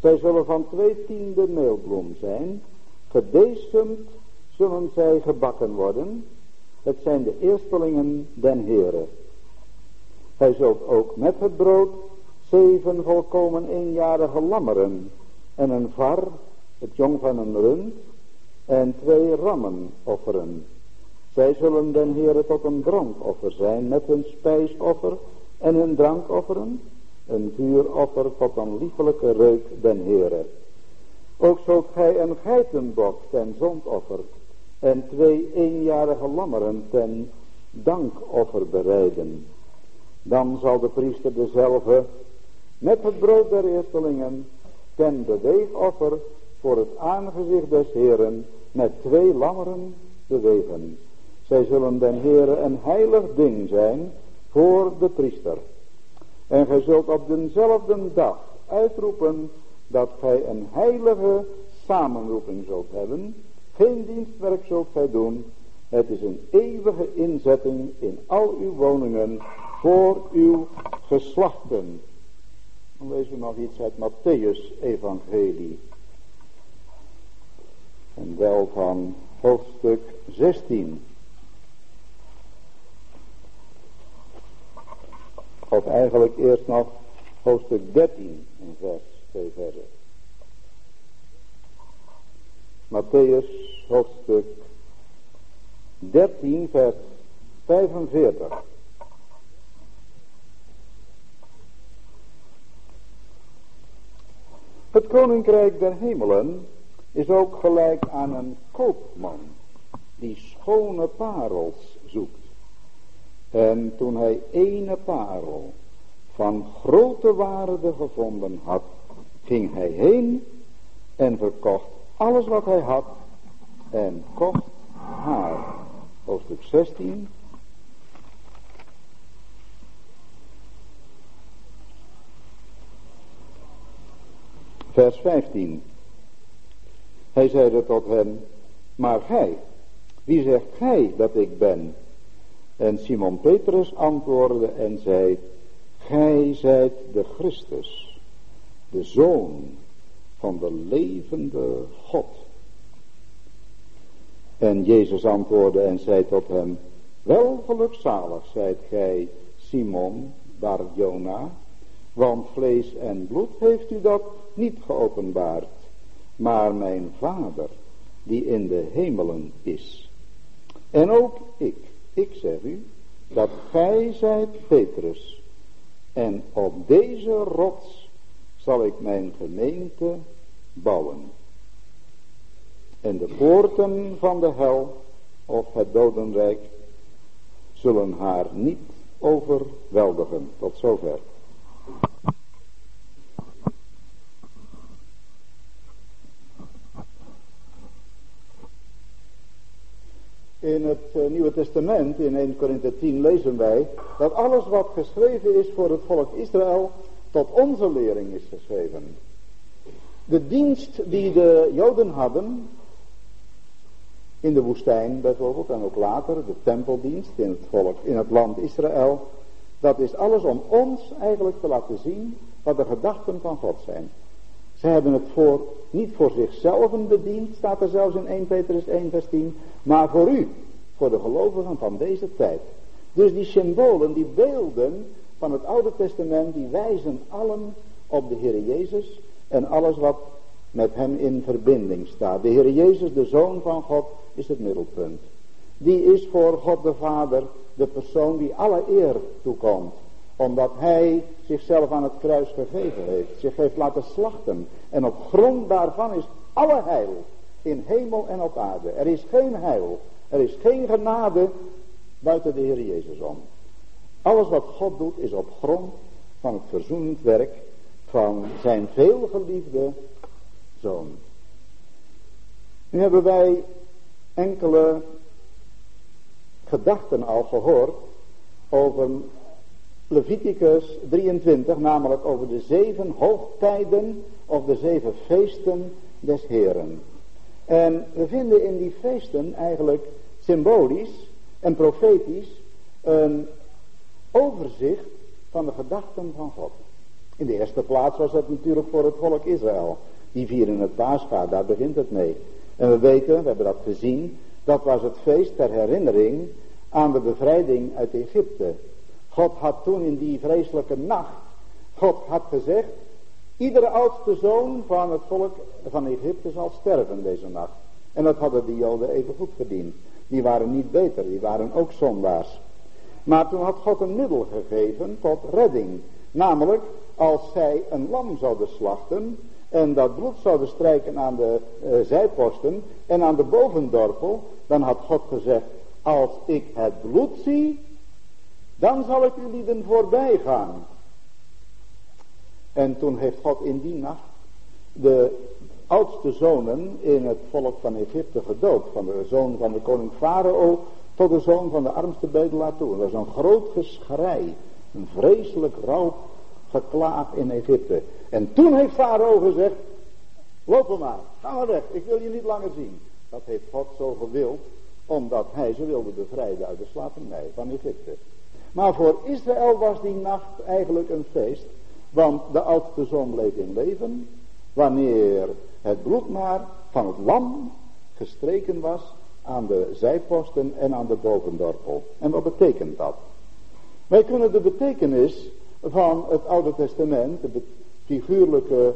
Zij zullen van twee tiende meelbloem zijn. Gedeestemd zullen zij gebakken worden. Het zijn de eerstelingen den Heren. Hij zult ook met het brood zeven volkomen eenjarige lammeren en een var, het jong van een rund, en twee rammen offeren. Zij zullen den Heere tot een drankoffer zijn met hun spijsoffer en hun drankofferen, een vuuroffer tot een liefelijke reuk den Heere. Ook zult gij een geitenbok ten zondoffer en twee eenjarige lammeren ten dankoffer bereiden. Dan zal de priester dezelfde met het brood der eerstelingen ten beweegoffer voor het aangezicht des Heeren met twee lammeren bewegen. Zij zullen den Heere een heilig ding zijn voor de priester. En gij zult op denzelfde dag uitroepen dat gij een heilige samenroeping zult hebben. Geen dienstwerk zult gij doen. Het is een eeuwige inzetting in al uw woningen voor uw geslachten. Dan lezen we nog iets uit Matthäus evangelie. En wel van hoofdstuk 16. Of eigenlijk eerst nog hoofdstuk 13 in vers 2 versen. Matthäus hoofdstuk 13 vers 45. Het koninkrijk der hemelen is ook gelijk aan een koopman die schone parels zoekt. En toen hij ene parel van grote waarde gevonden had, ging hij heen en verkocht alles wat hij had en kocht haar. Hoofdstuk 16. Vers 15. Hij zeide tot hem, maar gij, wie zegt gij dat ik ben? En Simon Petrus antwoordde en zei, gij zijt de Christus, de Zoon van de levende God. En Jezus antwoordde en zei tot hem, wel gelukzalig zijt gij, Simon, Bar Jona, want vlees en bloed heeft u dat niet geopenbaard, maar mijn Vader, die in de hemelen is. En ook ik, ik zeg u, dat gij zijt Petrus, en op deze rots zal ik mijn gemeente bouwen. En de poorten van de hel of het dodenrijk zullen haar niet overweldigen. Tot zover. In het eh, Nieuwe Testament, in 1 Korinthe 10, lezen wij dat alles wat geschreven is voor het volk Israël tot onze lering is geschreven. De dienst die de Joden hadden, in de woestijn bijvoorbeeld en ook later, de tempeldienst in het volk, in het land Israël, dat is alles om ons eigenlijk te laten zien wat de gedachten van God zijn. Ze hebben het voor, niet voor zichzelf bediend, staat er zelfs in 1 Petrus 1 vers 10, maar voor u, voor de gelovigen van deze tijd. Dus die symbolen, die beelden van het Oude Testament, die wijzen allen op de Heer Jezus en alles wat met hem in verbinding staat. De Heer Jezus, de Zoon van God, is het middelpunt. Die is voor God de Vader de persoon die alle eer toekomt. Omdat hij zichzelf aan het kruis gegeven heeft. Zich heeft laten slachten. En op grond daarvan is alle heil. In hemel en op aarde. Er is geen heil. Er is geen genade buiten de Heer Jezus om. Alles wat God doet is op grond van het verzoenend werk van zijn veelgeliefde zoon. Nu hebben wij enkele gedachten al gehoord over Leviticus 23, namelijk over de zeven hoogtijden of de zeven feesten des Heren. En we vinden in die feesten eigenlijk symbolisch en profetisch een overzicht van de gedachten van God. In de eerste plaats was dat natuurlijk voor het volk Israël. Die vieren het paascha, daar begint het mee. En we weten, we hebben dat gezien, dat was het feest ter herinnering aan de bevrijding uit Egypte. God had toen in die vreselijke nacht, God had gezegd, iedere oudste zoon van het volk van Egypte zal sterven deze nacht. En dat hadden de Joden even goed verdiend. Die waren niet beter, die waren ook zondaars. Maar toen had God een middel gegeven tot redding. Namelijk, als zij een lam zouden slachten en dat bloed zouden strijken aan de uh, zijposten en aan de bovendorpel, dan had God gezegd, als ik het bloed zie, dan zal ik u lieden voorbij gaan. En toen heeft God in die nacht de oudste zonen in het volk van Egypte gedoopt. Van de zoon van de koning Farao tot de zoon van de armste bedelaar toe. Dat was een groot geschrei. Een vreselijk rauw geklaag in Egypte. En toen heeft Farao gezegd, loop maar, ga maar weg, ik wil je niet langer zien. Dat heeft God zo gewild, omdat hij ze wilde bevrijden uit de slavernij van Egypte. Maar voor Israël was die nacht eigenlijk een feest, want de oudste zoon bleef in leven, wanneer het bloed maar van het lam gestreken was aan de zijposten en aan de bovendorpel. En wat betekent dat? Wij kunnen de betekenis van het Oude Testament, de figuurlijke,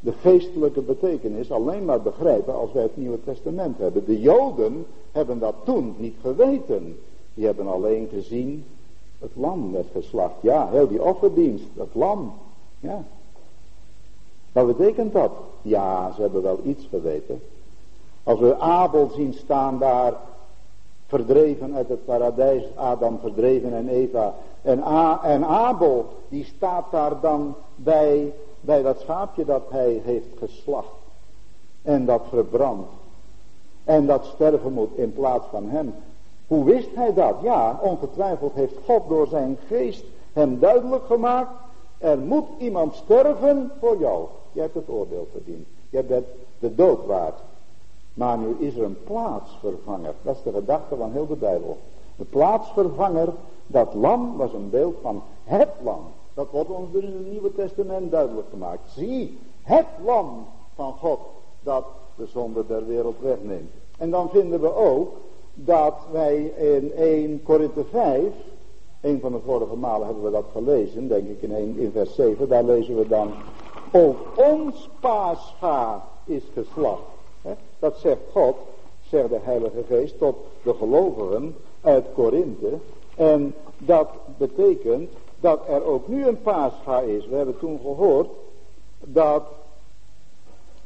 de geestelijke betekenis, alleen maar begrijpen als wij het Nieuwe Testament hebben. De Joden hebben dat toen niet geweten. Die hebben alleen gezien, het lam werd geslacht. Ja, heel die offerdienst, dat lam. Ja. Wat betekent dat? Ja, ze hebben wel iets geweten. Als we Abel zien staan daar, verdreven uit het paradijs, Adam verdreven en Eva. En, A, en Abel, die staat daar dan bij, bij dat schaapje dat hij heeft geslacht. En dat verbrandt. En dat sterven moet in plaats van hem. Hoe wist hij dat? Ja, ongetwijfeld heeft God door zijn geest hem duidelijk gemaakt. Er moet iemand sterven voor jou. Je hebt het oordeel verdiend. Je bent de dood waard. Maar nu is er een plaatsvervanger. Dat is de gedachte van heel de Bijbel. De plaatsvervanger, dat lam was een beeld van het lam. Dat wordt ons dus in het Nieuwe Testament duidelijk gemaakt. Zie, het lam van God dat de zonde der wereld wegneemt. En dan vinden we ook dat wij in 1 Korinthe 5, een van de vorige malen hebben we dat gelezen, denk ik in, 1, in vers 7, daar lezen we dan, ook ons paascha is geslacht. Dat zegt God, zegt de Heilige Geest, tot de gelovigen uit Korinthe. En dat betekent dat er ook nu een paascha is. We hebben toen gehoord dat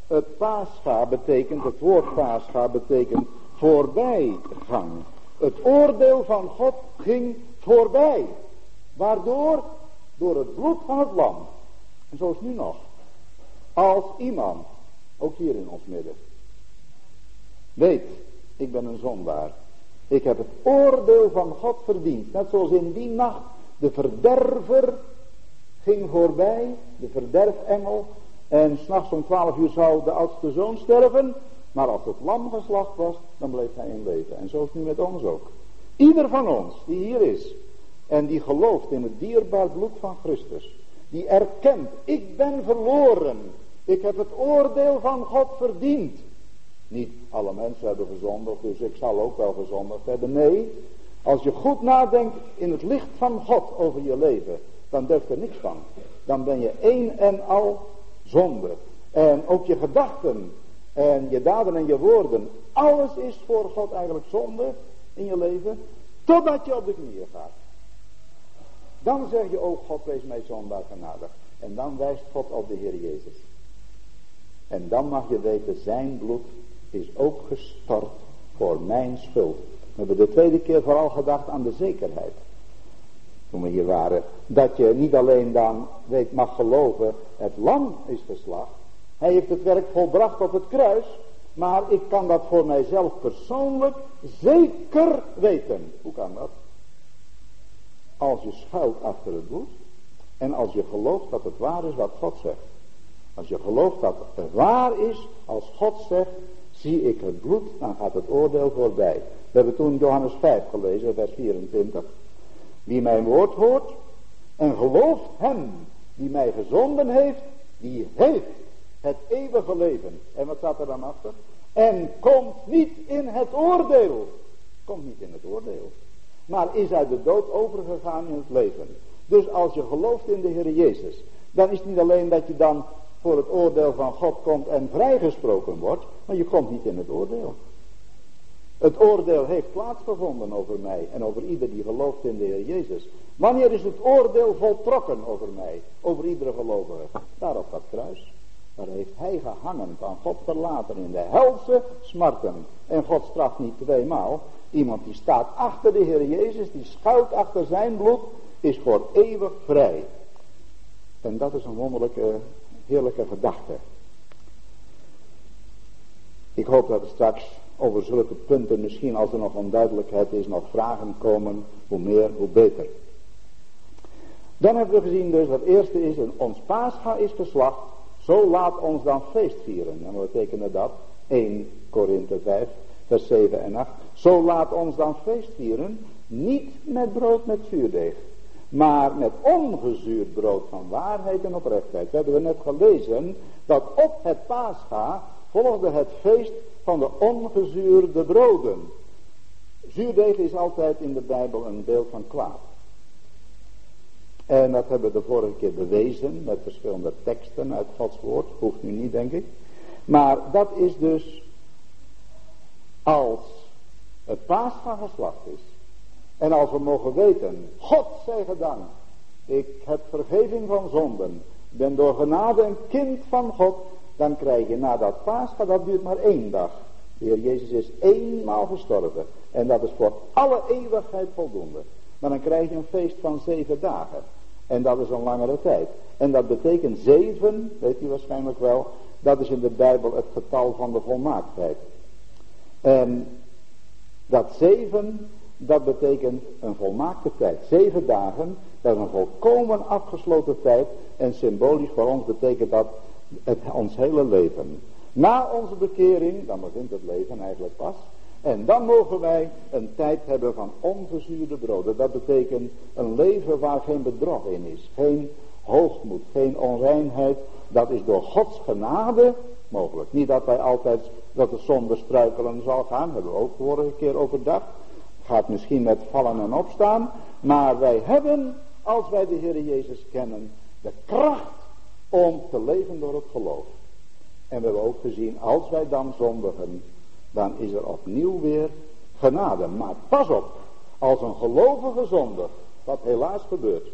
het paascha betekent, het woord paascha betekent voorbijgang. Het oordeel van God ging voorbij. Waardoor? Door het bloed van het lam. En zo is nu nog. Als iemand, ook hier in ons midden, weet, ik ben een zondaar. Ik heb het oordeel van God verdiend. Net zoals in die nacht de verderver ging voorbij, de verderfengel. En s'nachts om twaalf uur zou de oudste zoon sterven. Maar als het lam geslacht was, dan bleef hij in leven. En zo is het nu met ons ook. Ieder van ons die hier is en die gelooft in het dierbaar bloed van Christus. Die erkent, ik ben verloren. Ik heb het oordeel van God verdiend. Niet alle mensen hebben gezondigd, dus ik zal ook wel gezondigd hebben. Nee, als je goed nadenkt in het licht van God over je leven, dan durft er niks van. Dan ben je één en al zonde. En ook je gedachten en je daden en je woorden, alles is voor God eigenlijk zonde in je leven, totdat je op de knieën gaat. Dan zeg je, oh God, wees mij zondaar genadig. En dan wijst God op de Heer Jezus. En dan mag je weten, zijn bloed is ook gestort voor mijn schuld. We hebben de tweede keer vooral gedacht aan de zekerheid. Toen we hier waren. Dat je niet alleen dan weet, mag geloven, het lam is geslacht. Hij heeft het werk volbracht op het kruis. Maar ik kan dat voor mijzelf persoonlijk zeker weten. Hoe kan dat? Als je schuilt achter het bloed. En als je gelooft dat het waar is wat God zegt. Als je gelooft dat het waar is als God zegt. Zie ik het bloed, dan gaat het oordeel voorbij. We hebben toen Johannes 5 gelezen, vers 24. Wie mijn woord hoort en gelooft hem die mij gezonden heeft, die heeft het eeuwige leven. En wat staat er dan achter? En komt niet in het oordeel. Komt niet in het oordeel. Maar is uit de dood overgegaan in het leven. Dus als je gelooft in de Heer Jezus. Dan is het niet alleen dat je dan voor het oordeel van God komt en vrijgesproken wordt. Maar je komt niet in het oordeel. Het oordeel heeft plaatsgevonden over mij en over ieder die gelooft in de Heer Jezus. Wanneer is het oordeel voltrokken over mij, over iedere gelovige? Daar op dat kruis. Daar heeft hij gehangen, van God verlaten in de helse smarten. En God straft niet tweemaal. Iemand die staat achter de Heer Jezus, die schuilt achter zijn bloed, is voor eeuwig vrij. En dat is een wonderlijke, heerlijke gedachte. Ik hoop dat er straks over zulke punten misschien als er nog onduidelijkheid is, nog vragen komen, hoe meer, hoe beter. Dan hebben we gezien dus, dat eerste is, ons paascha is geslacht, zo laat ons dan feest vieren. En wat betekende dat? 1 Korinthe 5, vers 7 en 8. Zo laat ons dan feest vieren, niet met brood met zuurdeeg, maar met ongezuurd brood van waarheid en oprechtheid. Dat hebben we net gelezen, dat op het paascha volgde het feest van de ongezuurde broden. Zuurdeeg is altijd in de Bijbel een beeld van kwaad. En dat hebben we de vorige keer bewezen met verschillende teksten uit Gods woord. Hoeft nu niet, denk ik. Maar dat is dus als het paas van geslacht is. En als we mogen weten, God zij gedankt. Ik heb vergeving van zonden. Ben door genade een kind van God. Dan krijg je na dat paascha, dat duurt maar één dag. De Heer Jezus is eenmaal gestorven. En dat is voor alle eeuwigheid voldoende. Maar dan krijg je een feest van zeven dagen. En dat is een langere tijd. En dat betekent zeven, weet u waarschijnlijk wel, dat is in de Bijbel het getal van de volmaaktheid. En dat zeven, dat betekent een volmaakte tijd. Zeven dagen, dat is een volkomen afgesloten tijd. En symbolisch voor ons betekent dat het, ons hele leven. Na onze bekering, dan begint het leven eigenlijk pas. En dan mogen wij een tijd hebben van onverzuurde broden. Dat betekent een leven waar geen bedrog in is. Geen hoogmoed, geen onreinheid. Dat is door Gods genade mogelijk. Niet dat wij altijd dat de zonde struikelen zal gaan. Hebben we ook vorige keer overdacht. Gaat misschien met vallen en opstaan. Maar wij hebben, als wij de Heer Jezus kennen, de kracht om te leven door het geloof. En we hebben ook gezien, als wij dan zondigen, dan is er opnieuw weer genade. Maar pas op, als een gelovige zondig, wat helaas gebeurt,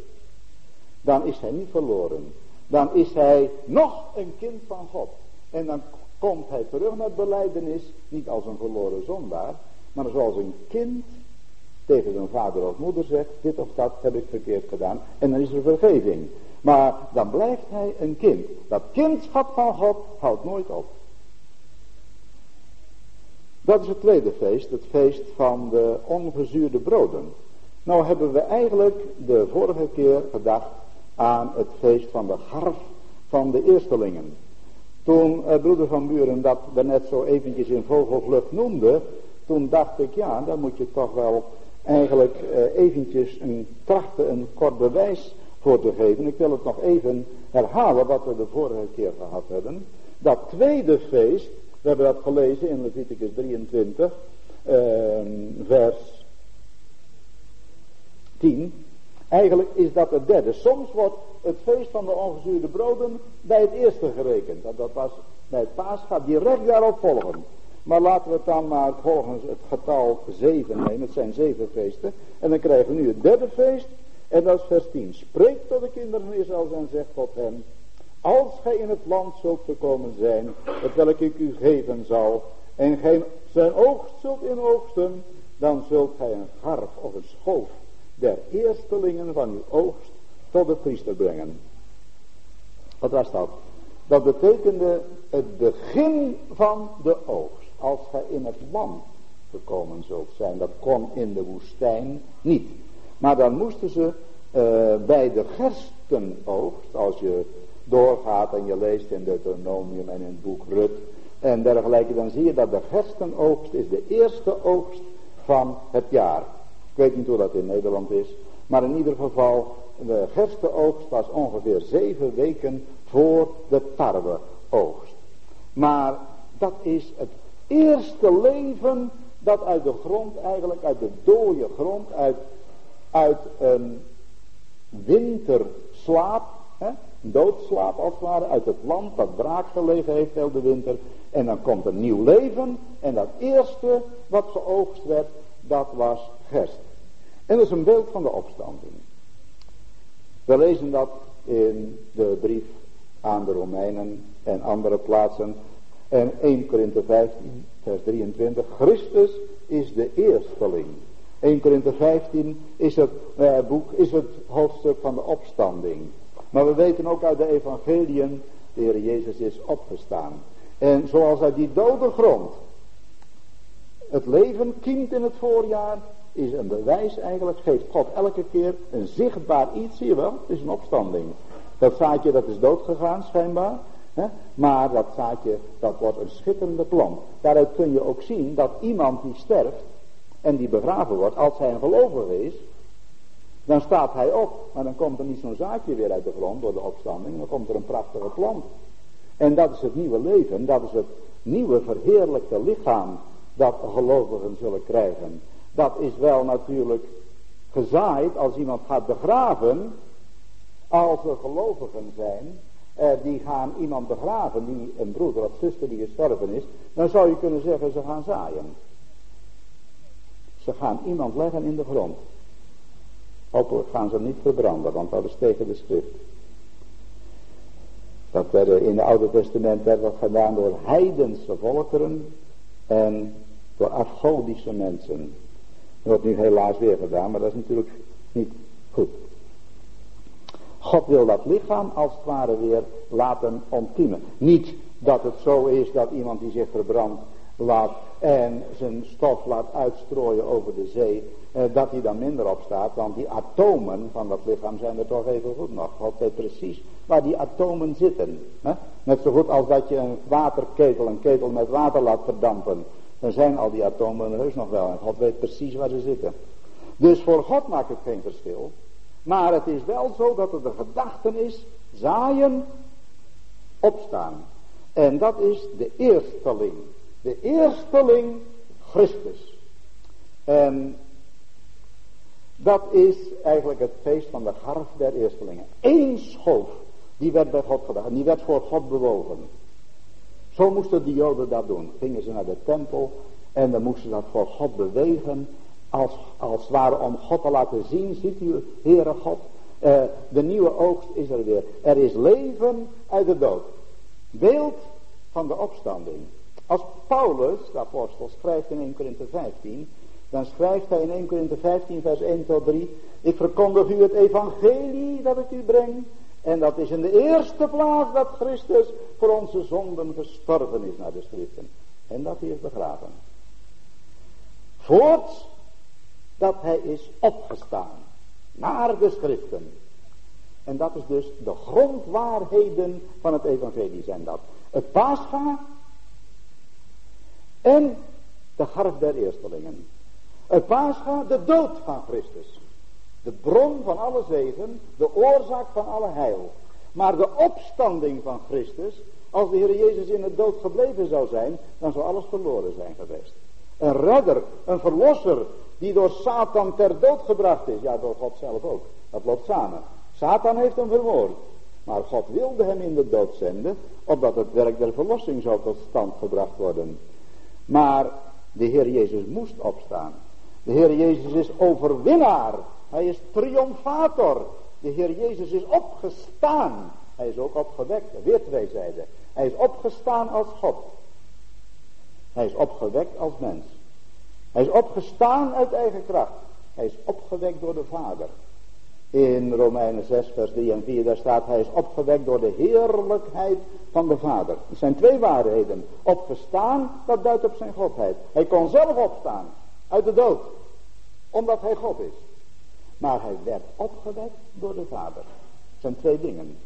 dan is hij niet verloren. Dan is hij nog een kind van God. En dan komt hij terug naar beleidenis, niet als een verloren zondaar, maar zoals een kind tegen zijn vader of moeder zegt, dit of dat heb ik verkeerd gedaan, en dan is er vergeving. Maar dan blijft hij een kind. Dat kindschap van God houdt nooit op. Dat is het tweede feest, het feest van de ongezuurde broden. Nou hebben we eigenlijk de vorige keer gedacht aan het feest van de garf van de eerstelingen. Toen eh, broeder van Buren dat net zo eventjes in vogelvlucht noemde, toen dacht ik ja, dan moet je toch wel eigenlijk eh, eventjes een trachten, een kort bewijs voor te geven. Ik wil het nog even herhalen wat we de vorige keer gehad hebben. Dat tweede feest, we hebben dat gelezen in Leviticus 23, uh, vers 10. Eigenlijk is dat het derde. Soms wordt het feest van de ongezuurde broden bij het eerste gerekend. Dat, was bij het paascha direct daarop volgen. Maar laten we het dan maar volgens het getal 7 nemen. Het zijn zeven feesten. En dan krijgen we nu het derde feest. En dat is vers 10. Spreek tot de kinderen van Israël en zegt tot hen. Als gij in het land zult gekomen zijn, het welk ik u geven zal, en gij zijn oogst zult oogsten, dan zult gij een garf of een schoof der eerstelingen van uw oogst tot de priester brengen. Wat was dat? Dat betekende het begin van de oogst. Als gij in het land gekomen zult zijn. Dat kon in de woestijn niet. Maar dan moesten ze uh, bij de gerstenoogst, als je doorgaat en je leest in Deuteronomium en in het boek Rut en dergelijke, dan zie je dat de gerstenoogst is de eerste oogst van het jaar. Ik weet niet hoe dat in Nederland is, Maar in ieder geval, de gerstenoogst was ongeveer zeven weken voor de tarweoogst. Maar dat is het eerste leven dat uit de grond eigenlijk, uit de dode grond, uit, uit een winterslaap, hè, doodslaap als het ware, uit het land dat braak gelegen heeft heel de winter. En dan komt een nieuw leven en dat eerste wat geoogst werd, dat was gerst. En dat is een beeld van de opstanding. We lezen dat in de brief aan de Romeinen en andere plaatsen. En 1 Korinthe 15, vers 23. Christus is de eersteling. 1 Korinthe 15 is het eh, boek, is het hoofdstuk van de opstanding. Maar we weten ook uit de evangeliën, de Heer Jezus is opgestaan. En zoals uit die dode grond het leven kiemt in het voorjaar, is een bewijs eigenlijk, geeft God elke keer een zichtbaar iets, zie je wel, is een opstanding. Dat zaadje dat is doodgegaan schijnbaar, hè? maar dat zaadje dat wordt een schitterende plant. Daaruit kun je ook zien dat iemand die sterft en die begraven wordt, als hij een gelovige is, dan staat hij op, maar dan komt er niet zo'n zaadje weer uit de grond door de opstanding, dan komt er een prachtige plant. En dat is het nieuwe leven, dat is het nieuwe verheerlijkte lichaam dat gelovigen zullen krijgen. Dat is wel natuurlijk gezaaid als iemand gaat begraven, als er gelovigen zijn, eh, die gaan iemand begraven, die een broeder of zuster die gestorven is, dan zou je kunnen zeggen ze gaan zaaien. Ze gaan iemand leggen in de grond. Hopelijk gaan ze niet verbranden, want dat is tegen de schrift. Dat werd in het Oude Testament werd dat gedaan door heidense volkeren en door afgodische mensen. Dat wordt nu helaas weer gedaan, maar dat is natuurlijk niet goed. God wil dat lichaam als het ware weer laten ontkiemen. Niet dat het zo is dat iemand die zich verbrandt laat en zijn stof laat uitstrooien over de zee, eh, dat hij dan minder opstaat, want die atomen van dat lichaam zijn er toch even goed nog. God weet precies waar die atomen zitten. Hè? Net zo goed als dat je een waterketel, een ketel met water laat verdampen. Dan zijn al die atomen er heus nog wel en God weet precies waar ze zitten. Dus voor God maakt het geen verschil. Maar het is wel zo dat er de gedachte is, zaaien, opstaan. En dat is de eersteling. De eersteling Christus. En dat is eigenlijk het feest van de garf der eerstelingen. Eén schoof, die werd bij God gedaan. Die werd voor God bewogen. Zo moesten de joden dat doen. Gingen ze naar de tempel en dan moesten ze dat voor God bewegen. Als, als het ware om God te laten zien. Ziet u, Heere God, uh, de nieuwe oogst is er weer. Er is leven uit de dood. Beeld van de opstanding. Als Paulus, de apostel, schrijft in 1 Korinthe 15, dan schrijft hij in 1 Korinthe 15 vers 1 tot 3, ik verkondig u het evangelie dat ik u breng, en dat is in de eerste plaats dat Christus voor onze zonden gestorven is naar de schriften. En dat hij is begraven. Voorts dat hij is opgestaan naar de schriften. En dat is dus de grondwaarheden van het evangelie zijn dat. Het paascha en de garf der eerstelingen. Het paascha, de dood van Christus. De bron van alle zegen, de oorzaak van alle heil. Maar de opstanding van Christus, als de Heer Jezus in het dood gebleven zou zijn, dan zou alles verloren zijn geweest. Een redder, een verlosser, die door Satan ter dood gebracht is. Ja, door God zelf ook. Dat loopt samen. Satan heeft hem vermoord. Maar God wilde hem in de dood zenden, opdat het werk der verlossing zou tot stand gebracht worden. Maar de Heer Jezus moest opstaan. De Heer Jezus is overwinnaar. Hij is triomfator. De Heer Jezus is opgestaan. Hij is ook opgewekt. Weer twee zijden. Hij is opgestaan als God. Hij is opgewekt als mens. Hij is opgestaan uit eigen kracht. Hij is opgewekt door de Vader. In Romeinen 6 vers 3 en 4 daar staat hij is opgewekt door de heerlijkheid van de Vader. Er zijn twee waarheden. Opgestaan, dat duidt op zijn godheid. Hij kon zelf opstaan uit de dood. Omdat hij God is. Maar hij werd opgewekt door de Vader. Dat zijn twee dingen.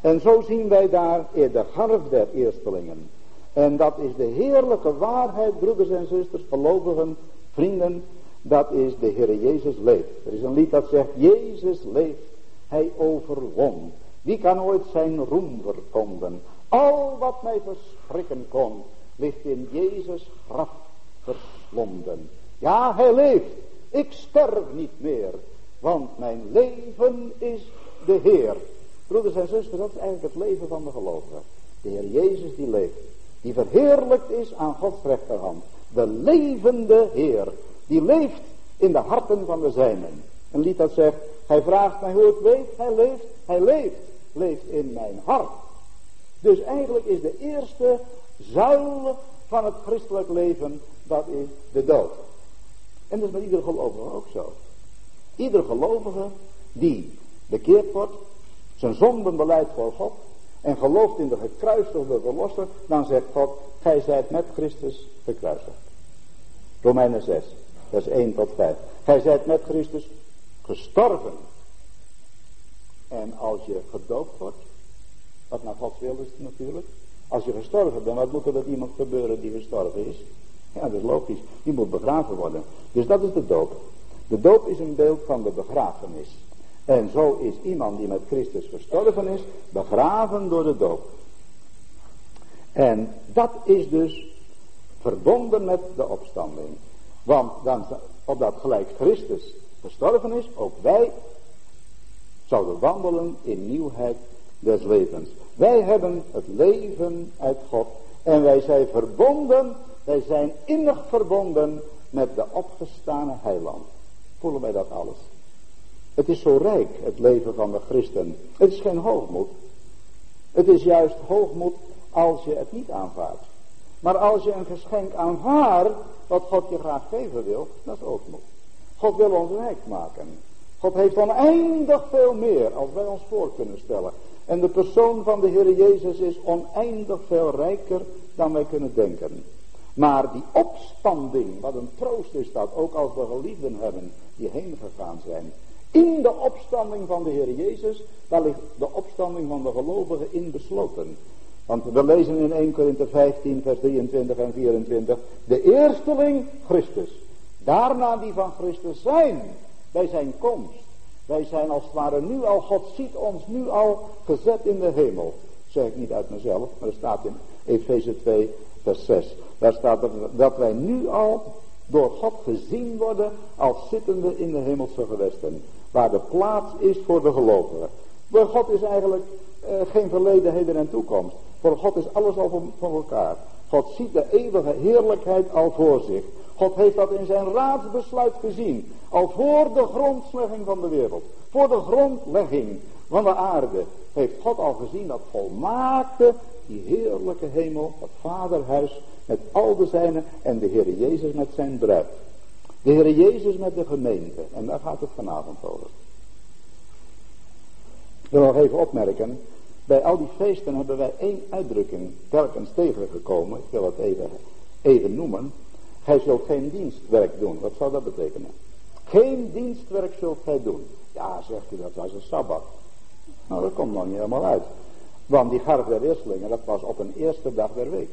En zo zien wij daar in de garf der eerstelingen. En dat is de heerlijke waarheid, broeders en zusters, gelovigen, vrienden. Dat is de Heer Jezus leeft. Er is een lied dat zegt, Jezus leeft, hij overwon. Wie kan ooit zijn roem verkonden? Al wat mij verschrikken kon, ligt in Jezus graf verslonden. Ja, hij leeft. Ik sterf niet meer, want mijn leven is de Heer. Broeders en zusters, dat is eigenlijk het leven van de gelovigen. De Heer Jezus die leeft. Die verheerlijkt is aan Gods rechterhand. De levende Heer. Die leeft in de harten van de zijnen. Een lied dat zegt, hij vraagt mij hoe ik weet, hij leeft, hij leeft, leeft in mijn hart. Dus eigenlijk is de eerste zuil van het christelijk leven, dat is de dood. En dat is met ieder gelovige ook zo. Ieder gelovige die bekeerd wordt, zijn zonden beleidt voor God en gelooft in de gekruisigde verlosser, dan zegt God, gij zijt met Christus gekruisigd. Romeinen 6, vers 1 tot 5. Gij zijt met Christus gestorven. En als je gedoopt wordt, wat naar Gods wil is natuurlijk. Als je gestorven bent, wat moet er met iemand gebeuren die gestorven is? Ja, dat is logisch. Die moet begraven worden. Dus dat is de doop. De doop is een beeld van de begrafenis. En zo is iemand die met Christus gestorven is, begraven door de doop. En dat is dus verbonden met de opstanding. Want dan, opdat gelijk Christus gestorven is, ook wij zouden wandelen in nieuwheid des levens. Wij hebben het leven uit God en wij zijn verbonden, wij zijn innig verbonden met de opgestane heiland. Voelen wij dat alles? Het is zo rijk, het leven van de christen. Het is geen hoogmoed. Het is juist hoogmoed als je het niet aanvaardt. Maar als je een geschenk aanvaardt, wat God je graag geven wil, dat is hoogmoed. God wil ons rijk maken. God heeft oneindig veel meer als wij ons voor kunnen stellen. En de persoon van de Heer Jezus is oneindig veel rijker dan wij kunnen denken. Maar die opstanding, wat een troost is dat, ook als we geliefden hebben die heen gegaan zijn. In de opstanding van de Heer Jezus, daar ligt de opstanding van de gelovigen in besloten. Want we lezen in 1 Korinther 15 vers 23 en 24. De eersteling Christus. Daarna die van Christus zijn. Bij zijn komst. Wij zijn als het ware nu al, God ziet ons nu al gezet in de hemel. zeg ik niet uit mezelf, maar er staat in Efeze 2 vers 6. Daar staat er dat wij nu al door God gezien worden als zittende in de hemelse gewesten. Waar de plaats is voor de gelovigen. Voor God is eigenlijk eh, geen verleden, heden en toekomst. Voor God is alles al van elkaar. God ziet de eeuwige heerlijkheid al voor zich. God heeft dat in zijn raadsbesluit gezien. Al voor de grondlegging van de wereld. Voor de grondlegging van de aarde. Heeft God al gezien dat volmaakte die heerlijke hemel. Het vaderhuis met al de zijnen. En de Heer Jezus met zijn bruid. De Heer Jezus met de gemeente. En daar gaat het vanavond over. Wil nog even opmerken. Bij al die feesten hebben wij één uitdrukking telkens tegengekomen. Ik wil het even, even noemen. Gij zult geen dienstwerk doen. Wat zou dat betekenen? Geen dienstwerk zult gij doen. Ja, zegt u, dat was een Sabbat. Nou, dat komt nog niet helemaal uit. Want die garf der dat was op een eerste dag der week.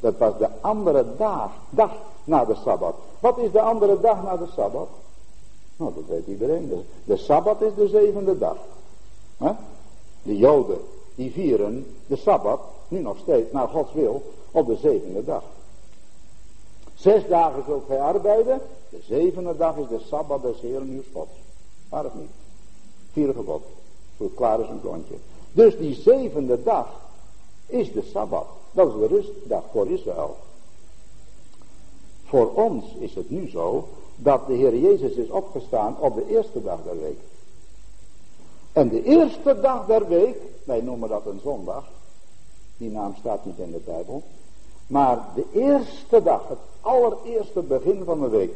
Dat was de andere dag, dag na de Sabbat. Wat is de andere dag na de Sabbat? Nou, dat weet iedereen. De, de Sabbat is de zevende dag. De Joden, die vieren de Sabbat, nu nog steeds, naar Gods wil, op de zevende dag. Zes dagen zult gij arbeiden. De zevende dag is de Sabbat des Heeren uw Gods. Waar het niet. Vierde gebod. Zo klaar is een klontje. Dus die zevende dag is de Sabbat. Dat is de rustdag voor Israël. Voor ons is het nu zo dat de Heer Jezus is opgestaan op de eerste dag der week. En de eerste dag der week, wij noemen dat een zondag. Die naam staat niet in de Bijbel. Maar de eerste dag, het allereerste begin van de week,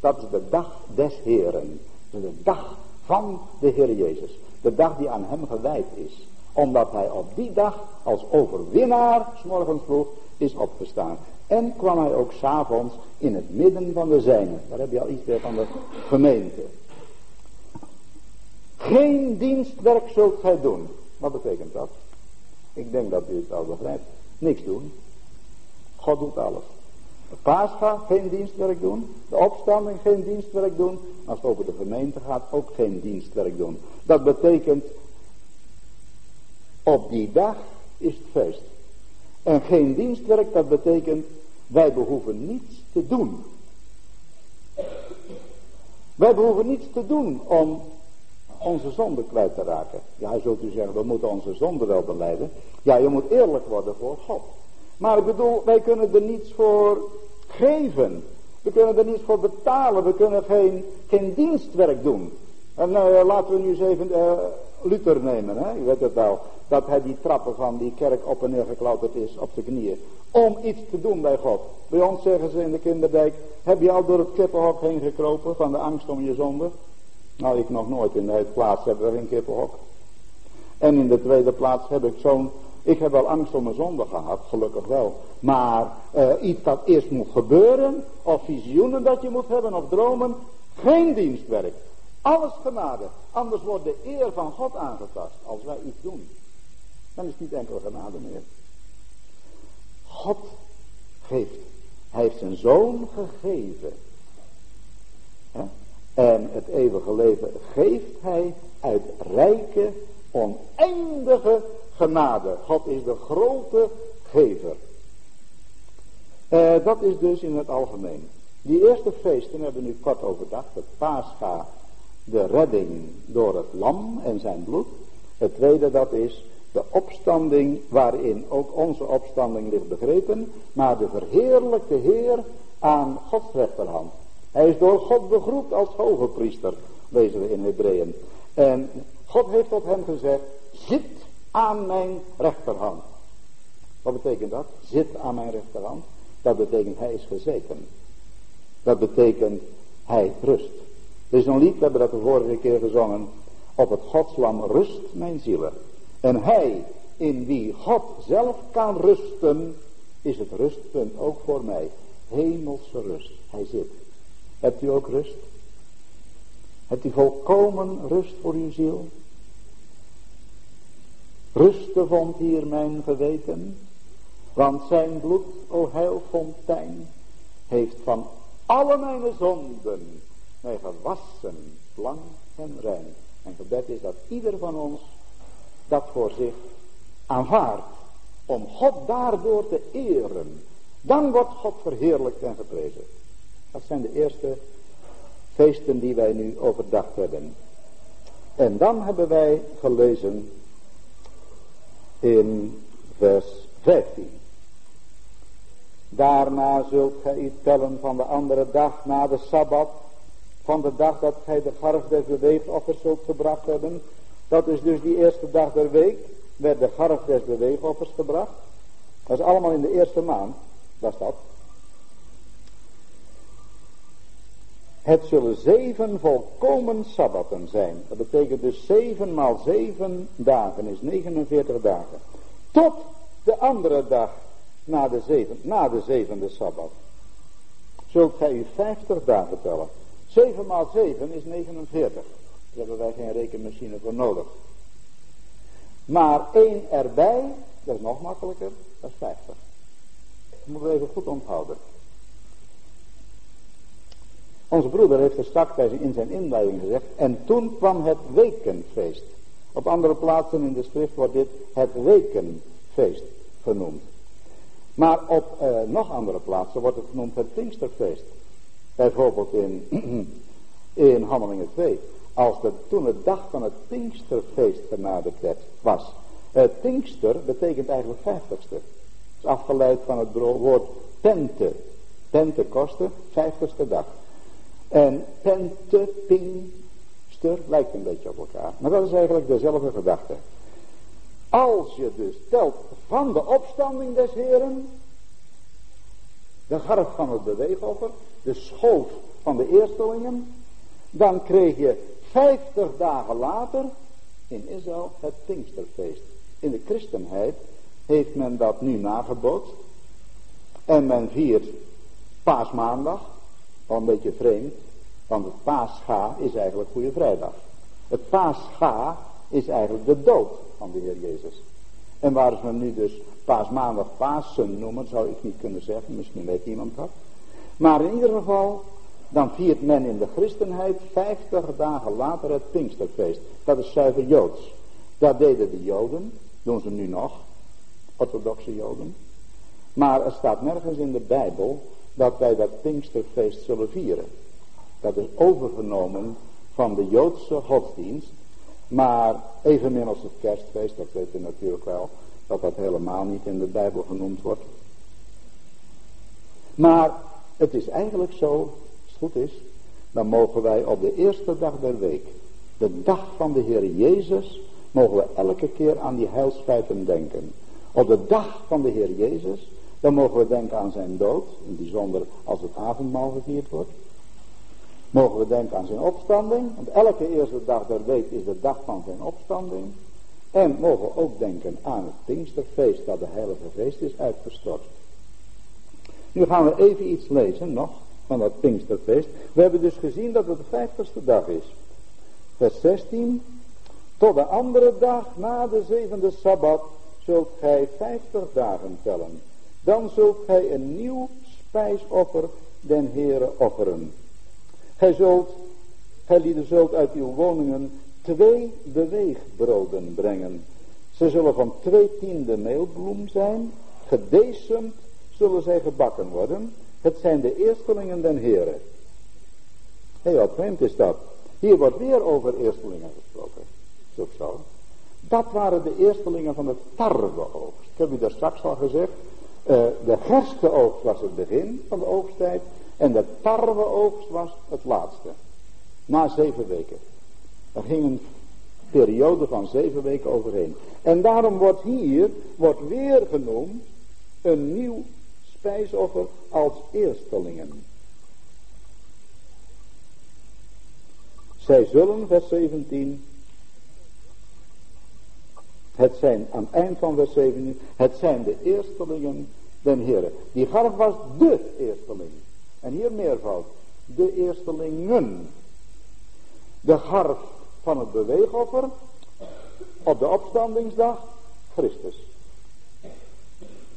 dat is de dag des Heren. De dag van de Heer Jezus. De dag die aan hem gewijd is. Omdat hij op die dag als overwinnaar, s morgens vroeg, is opgestaan. En kwam hij ook s'avonds in het midden van de zijnen. Daar heb je al iets weer van de gemeente. Geen dienstwerk zult gij doen. Wat betekent dat? Ik denk dat u het al begrijpt. Niks doen. God doet alles. Pascha geen dienstwerk doen. De opstanding geen dienstwerk doen. Als het over de gemeente gaat ook geen dienstwerk doen. Dat betekent op die dag is het feest. En geen dienstwerk dat betekent wij behoeven niets te doen. Wij behoeven niets te doen om onze zonde kwijt te raken. Ja, zult u zeggen, we moeten onze zonde wel beleiden. Ja, je moet eerlijk worden voor God. Maar ik bedoel, wij kunnen er niets voor geven. We kunnen er niets voor betalen. We kunnen geen, dienstwerk doen. En uh, laten we nu eens even uh, Luther nemen. Hè? U weet het wel. Dat hij die trappen van die kerk op en neer geklauterd is op de knieën. Om iets te doen bij God. Bij ons zeggen ze in de kinderdijk. Heb je al door het kippenhok heen gekropen van de angst om je zonde? Nou, ik nog nooit. In de plaats hebben we geen kippenhok. En in de tweede plaats heb ik zo'n... Ik heb wel angst om mijn zonde gehad, gelukkig wel. Maar uh, iets dat eerst moet gebeuren, of visioenen dat je moet hebben, of dromen, geen dienstwerk. Alles genade. Anders wordt de eer van God aangetast als wij iets doen. Dan is het niet enkel genade meer. God geeft. Hij heeft zijn zoon gegeven. En het eeuwige leven geeft hij uit rijke, oneindige genade. God is de grote gever. Uh, dat is dus in het algemeen. Die eerste feesten hebben we nu kort overdacht. Het paascha, de redding door het lam en zijn bloed. Het tweede dat is de opstanding waarin ook onze opstanding ligt begrepen. Maar de verheerlijkte Heer aan Gods rechterhand. Hij is door God begroet als hoge priester, lezen we in Hebreeën. En God heeft tot hem gezegd, zit aan mijn rechterhand. Wat betekent dat? Zit aan mijn rechterhand. Dat betekent hij is gezeten. Dat betekent hij rust. Er is een lied, we hebben dat de vorige keer gezongen. Op het godslam rust mijn zielen. En hij in wie God zelf kan rusten, is het rustpunt ook voor mij. Hemelse rust. Hij zit. Hebt u ook rust? Hebt u volkomen rust voor uw ziel? Rusten vond hier mijn geweten, want zijn bloed, o heilfontein, heeft van alle mijn zonden mij gewassen, blank en rein. En gebed is dat ieder van ons dat voor zich aanvaardt, om God daardoor te eren. Dan wordt God verheerlijkt en geprezen. Dat zijn de eerste feesten die wij nu overdacht hebben. En dan hebben wij gelezen in vers 15. Daarna zult gij u tellen van de andere dag na de Sabbat, van de dag dat gij de garf des beweegoffers zult gebracht hebben. Dat is dus die eerste dag der week, werd de garf des beweegoffers gebracht. Dat is allemaal in de eerste maand, was dat. Het zullen zeven volkomen sabbaten zijn. Dat betekent dus zeven maal zeven dagen is 49 dagen. Tot de andere dag na de, zeven, na de zevende sabbat. Zult gij u 50 dagen tellen. 7 maal 7 is 49. Daar hebben wij geen rekenmachine voor nodig. Maar één erbij, dat is nog makkelijker, dat is 50. Dat moeten we even goed onthouden. Onze broeder heeft er straks in zijn inleiding gezegd. En toen kwam het wekenfeest. Op andere plaatsen in de schrift wordt dit het wekenfeest genoemd. Maar op uh, nog andere plaatsen wordt het genoemd het Pinksterfeest. Bijvoorbeeld in, in Handelingen 2. Als de, toen de dag van het Pinksterfeest genaderd werd, was. Het Pinkster betekent eigenlijk vijftigste. Is afgeleid van het woord. Pente kosten, vijftigste dag. En pente, pinkster lijkt een beetje op elkaar. Maar dat is eigenlijk dezelfde gedachte. Als je dus telt van de opstanding des Heren, de garf van het beweegoffer, de schoof van de eerstelingen, dan kreeg je vijftig dagen later in Israël het Pinksterfeest. In de christenheid heeft men dat nu nagebootst. En men viert paasmaandag, al een beetje vreemd, want het paascha is eigenlijk Goede Vrijdag. Het paascha is eigenlijk de dood van de Heer Jezus. En waar ze nu dus paasmaandag Pasen noemen, zou ik niet kunnen zeggen, misschien weet iemand dat. Maar in ieder geval, dan viert men in de christenheid 50 dagen later het Pinksterfeest. Dat is zuiver Joods. Dat deden de Joden, doen ze nu nog, orthodoxe Joden. Maar er staat nergens in de Bijbel dat wij dat Pinksterfeest zullen vieren. Dat is overgenomen van de Joodse godsdienst. Maar evenmin als het kerstfeest, dat weet u natuurlijk wel, dat dat helemaal niet in de Bijbel genoemd wordt. Maar het is eigenlijk zo, als het goed is, dan mogen wij op de eerste dag der week, de dag van de Heer Jezus, mogen we elke keer aan die heilsfeiten denken. Op de dag van de Heer Jezus, dan mogen we denken aan zijn dood, in bijzonder als het avondmaal gevierd wordt. Mogen we denken aan zijn opstanding, want elke eerste dag der week is de dag van zijn opstanding. En mogen we ook denken aan het Pinksterfeest dat de Heilige Geest is uitgestort. Nu gaan we even iets lezen nog van dat Pinksterfeest. We hebben dus gezien dat het de vijftigste dag is. Vers 16. Tot de andere dag na de zevende Sabbat zult gij vijftig dagen tellen. Dan zult gij een nieuw spijsoffer den Heere offeren. Gij zult, gij zult uit uw woningen twee beweegbroden brengen. Ze zullen van twee tiende meelbloem zijn, gedecemd zullen zij gebakken worden. Het zijn de eerstelingen den Heren. Hé, wat vreemd is dat. Hier wordt weer over eerstelingen gesproken. Zo zo. Dat waren de eerstelingen van de tarweoogst. Ik heb u daar straks al gezegd. Uh, de gerstenoogst was het begin van de oogsttijd. En de tarweoogst was het laatste. Na zeven weken. Er ging een periode van zeven weken overheen. En daarom wordt hier, wordt weer genoemd, een nieuw spijsoffer als eerstelingen. Zij zullen, vers 17, het zijn aan het eind van vers 17, het zijn de eerstelingen den Heren. Die garf was de eersteling. En hier meervoud, de eerstelingen. De garf van het beweegoffer op de opstandingsdag, Christus.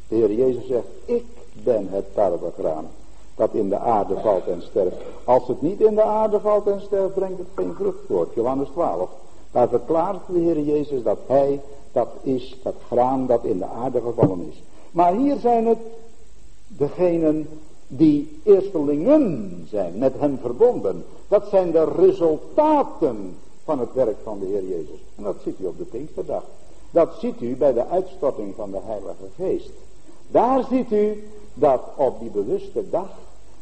De Heer Jezus zegt, ik ben het tarwegraan dat in de aarde valt en sterft. Als het niet in de aarde valt en sterft, brengt het geen vrucht voort. Johannes 12. Daar verklaart de Heer Jezus dat hij dat is, dat graan dat in de aarde gevallen is. Maar hier zijn het degenen die eerstelingen zijn, met hem verbonden. Dat zijn de resultaten van het werk van de Heer Jezus. En dat ziet u op de Pinksterdag. Dat ziet u bij de uitstorting van de Heilige Geest. Daar ziet u dat op die bewuste dag,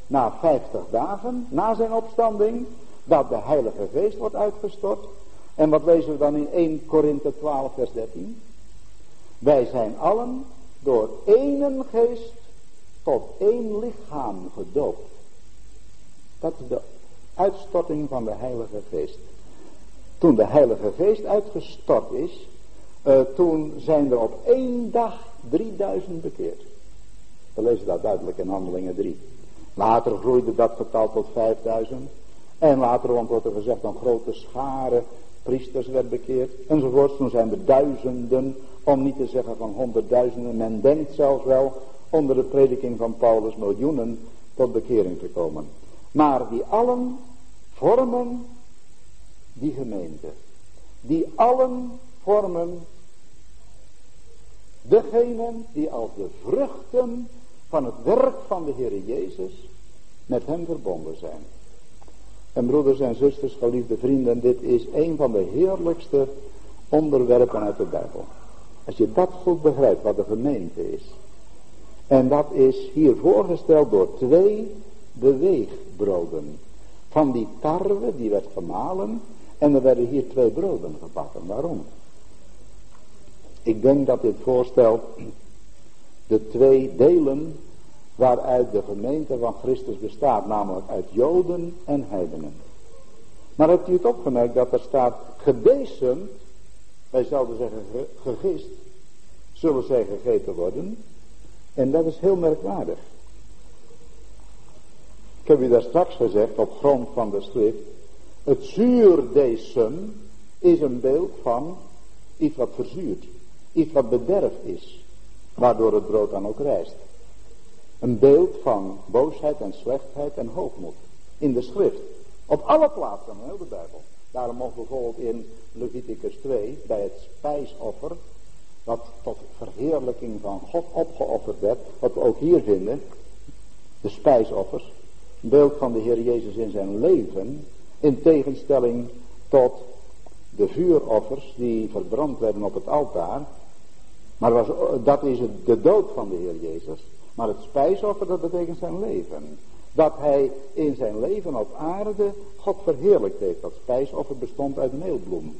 na 50 dagen, na zijn opstanding, dat de Heilige Geest wordt uitgestort. En wat lezen we dan in 1 Korinthe 12 vers 13? Wij zijn allen door één geest tot één lichaam gedoopt. Dat is de uitstorting van de Heilige Geest. Toen de Heilige Geest uitgestort is, uh, toen zijn er op één dag 3000 bekeerd. We lezen dat duidelijk in Handelingen 3. Later groeide dat getal tot 5000. En later wordt er gezegd een grote schare priesters werd bekeerd. Enzovoort. Toen zijn er duizenden, om niet te zeggen van honderdduizenden. Men denkt zelfs wel onder de prediking van Paulus miljoenen tot bekering te komen. Maar die allen vormen die gemeente. Die allen vormen degenen die als de vruchten van het werk van de Heer Jezus met hem verbonden zijn. En broeders en zusters, geliefde vrienden, dit is een van de heerlijkste onderwerpen uit de Bijbel. Als je dat goed begrijpt, wat de gemeente is. En dat is hier voorgesteld door twee beweegbroden. Van die tarwe, die werd gemalen, en er werden hier twee broden gebakken. Waarom? Ik denk dat dit voorstelt de twee delen waaruit de gemeente van Christus bestaat, namelijk uit Joden en heidenen. Maar hebt u het opgemerkt dat er staat gedecemd, wij zouden zeggen gegist, zullen zij gegeten worden. En dat is heel merkwaardig. Ik heb u daar straks gezegd op grond van de schrift, het zuurdecem is een beeld van iets wat verzuurt. Iets wat bederf is. Waardoor het brood dan ook rijst. Een beeld van boosheid en slechtheid en hoogmoed. In de schrift. Op alle plaatsen in heel de Bijbel. Daarom mogen bijvoorbeeld in Leviticus 2 bij het spijsoffer. Wat tot verheerlijking van God opgeofferd werd. Wat we ook hier vinden. De spijsoffers. Een beeld van de Heer Jezus in zijn leven. In tegenstelling tot de vuuroffers die verbrand werden op het altaar. Maar was, dat is de dood van de Heer Jezus. Maar het spijsoffer dat betekent zijn leven. Dat hij in zijn leven op aarde God verheerlijkt heeft. Dat spijsoffer bestond uit meelbloem.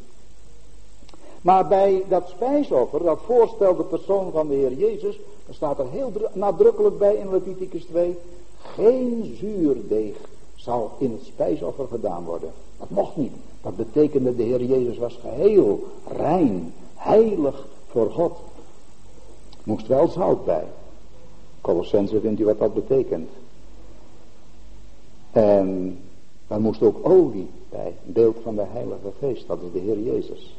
Maar bij dat spijsoffer, dat voorstelt de persoon van de Heer Jezus, er staat er heel nadrukkelijk bij in Leviticus 2, geen zuurdeeg zal in het spijsoffer gedaan worden. Dat mocht niet. Dat betekende de Heer Jezus was geheel, rein, heilig voor God. Moest wel zout bij. Colossense vindt u wat dat betekent. En er moest ook olie bij. Een beeld van de heilige geest. Dat is de Heer Jezus.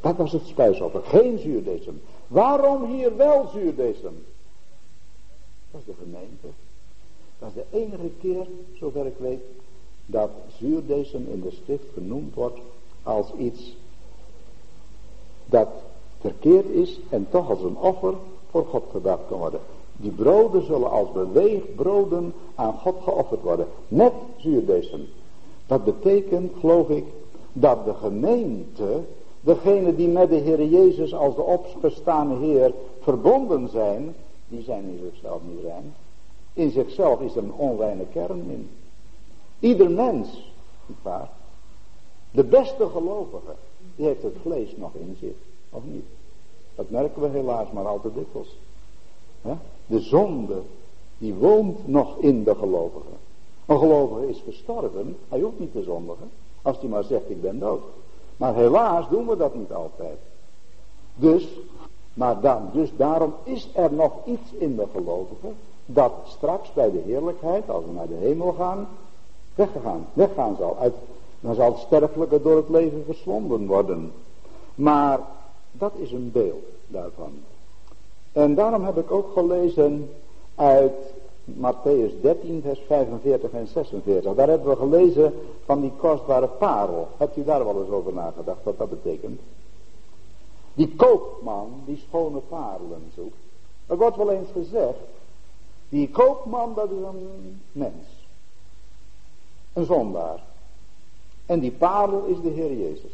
Dat was het spijsoffer. Geen zuurdesem. Waarom hier wel zuurdesem? Dat is de gemeente. Dat is de enige keer, zover ik weet, dat zuurdesem in de schrift genoemd wordt als iets dat verkeerd is en toch als een offer voor God gedacht kan worden. Die broden zullen als beweegbroden aan God geofferd worden. Net zuurdesem. Dat betekent, geloof ik, dat de gemeente, degene die met de Heer Jezus als de opgestane Heer verbonden zijn, die zijn in zichzelf niet rein. In zichzelf is er een onreine kern in. Ieder mens, niet waar? De beste gelovige, die heeft het vlees nog in zich, of niet? Dat merken we helaas maar al te dikwijls. De zonde, die woont nog in de gelovige. Een gelovige is gestorven, hij hoeft niet te zondigen, als hij maar zegt ik ben dood. Maar helaas doen we dat niet altijd. Dus, maar dan, dus daarom is er nog iets in de gelovige, dat straks bij de heerlijkheid, als we naar de hemel gaan, weggegaan, weggaan zal. Uit, dan zal het sterfelijke door het leven verslonden worden. Maar dat is een beeld daarvan. En daarom heb ik ook gelezen uit Matthäus 13, vers 45 en 46. Daar hebben we gelezen van die kostbare parel. Hebt u daar wel eens over nagedacht wat dat betekent? Die koopman die schone parelen zoekt. Er wordt wel eens gezegd, die koopman dat is een mens. Een zondaar. En die parel is de Heer Jezus.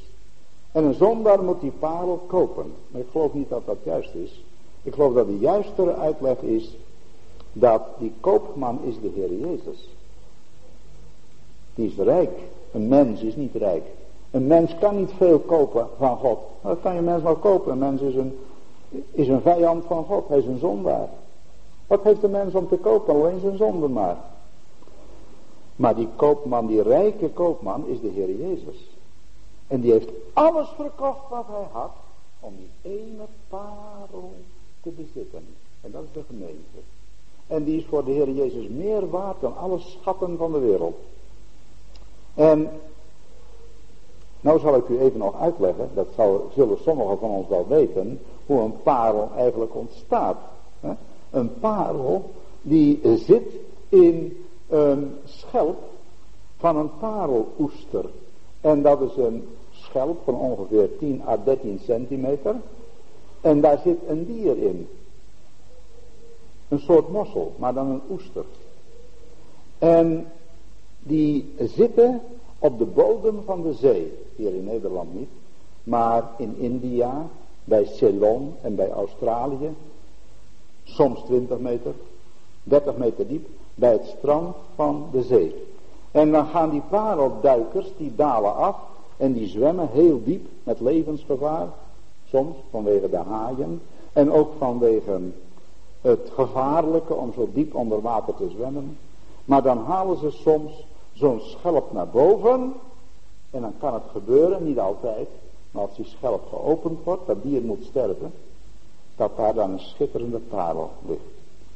En een zondaar moet die parel kopen. Maar ik geloof niet dat dat juist is. Ik geloof dat de juistere uitleg is dat die koopman is de Heer Jezus. Die is rijk. Een mens is niet rijk. Een mens kan niet veel kopen van God. Dat kan je mens wel kopen. Een mens is een, is een vijand van God. Hij is een zondaar. Wat heeft de mens om te kopen? Alleen zijn zonde maar. Maar die koopman, die rijke koopman, is de Heer Jezus. En die heeft alles verkocht wat hij had om die ene parel te bezitten. En dat is de gemeente. En die is voor de Heer Jezus meer waard dan alle schatten van de wereld. En nou zal ik u even nog uitleggen, dat zullen sommigen van ons wel weten, hoe een parel eigenlijk ontstaat. Een parel die zit in een schelp van een pareloester. En dat is een schelp van ongeveer 10 à 13 centimeter. En daar zit een dier in. Een soort mossel, maar dan een oester. En die zitten op de bodem van de zee. Hier in Nederland niet. Maar in India, bij Ceylon en bij Australië. Soms 20 meter, 30 meter diep. Bij het strand van de zee. En dan gaan die parelduikers, die dalen af. En die zwemmen heel diep met levensgevaar. Soms vanwege de haaien. En ook vanwege het gevaarlijke om zo diep onder water te zwemmen. Maar dan halen ze soms zo'n schelp naar boven. En dan kan het gebeuren, niet altijd. Maar als die schelp geopend wordt, dat dier moet sterven. Dat daar dan een schitterende parel ligt.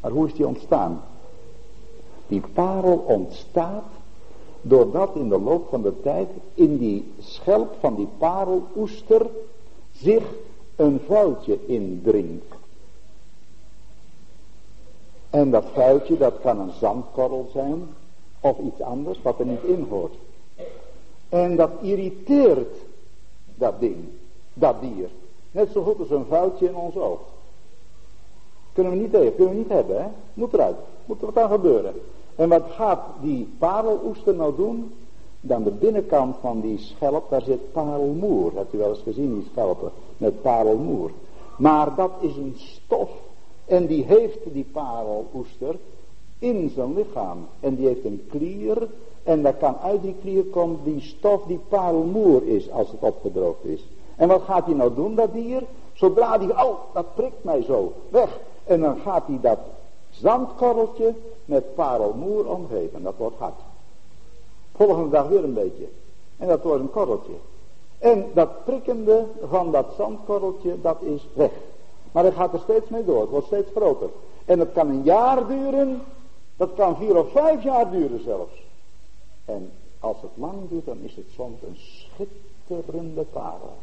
Maar hoe is die ontstaan? Die parel ontstaat doordat in de loop van de tijd in die schelp van die pareloester zich een vuiltje indringt. En dat vuiltje, dat kan een zandkorrel zijn of iets anders wat er niet in hoort. En dat irriteert dat ding, dat dier. Net zo goed als een vuiltje in ons oog. Kunnen we niet tegen, kunnen we niet hebben, hè? Moet eruit, moet er wat aan gebeuren. En wat gaat die pareloester nou doen? Dan de binnenkant van die schelp, daar zit parelmoer. Hebt u wel eens gezien, die schelpen met parelmoer. Maar dat is een stof. En die heeft die pareloester in zijn lichaam. En die heeft een klier. En daar kan uit die klier komen die stof die parelmoer is als het opgedroogd is. En wat gaat hij nou doen, dat dier? Zodra die, oh, dat prikt mij zo, weg. En dan gaat hij dat zandkorreltje met parelmoer omgeven. Dat wordt hard. Volgende dag weer een beetje. En dat wordt een korreltje. En dat prikkende van dat zandkorreltje, dat is weg. Maar het gaat er steeds mee door. Het wordt steeds groter. En het kan een jaar duren. Dat kan vier of vijf jaar duren zelfs. En als het lang duurt, dan is het soms een schitterende parel.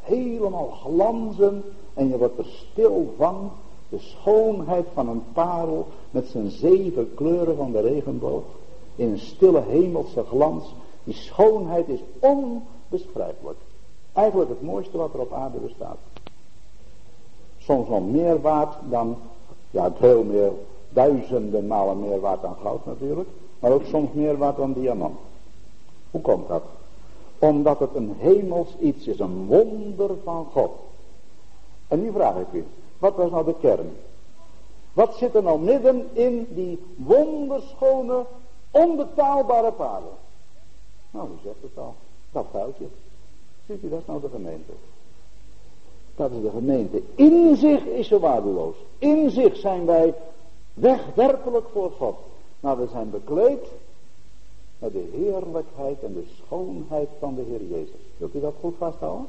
Helemaal glanzen. En je wordt er stil van. De schoonheid van een parel met zijn zeven kleuren van de regenboog. In een stille hemelse glans. Die schoonheid is onbeschrijfelijk. Eigenlijk het mooiste wat er op aarde bestaat. Soms nog meer waard dan, ja veel meer, duizenden malen meer waard dan goud natuurlijk. Maar ook soms meer waard dan diamant. Hoe komt dat? Omdat het een hemels iets is, een wonder van God. En nu vraag ik u, wat was nou de kern? Wat zit er nou midden in die wonderschone, onbetaalbare paden? Nou, u zegt het al, dat vuiltje. Ziet u, dat nou de gemeente. Dat is de gemeente. In zich is ze waardeloos. In zich zijn wij wegwerpelijk voor God. Maar we zijn bekleed met de heerlijkheid en de schoonheid van de Heer Jezus. Wilt u dat goed vasthouden?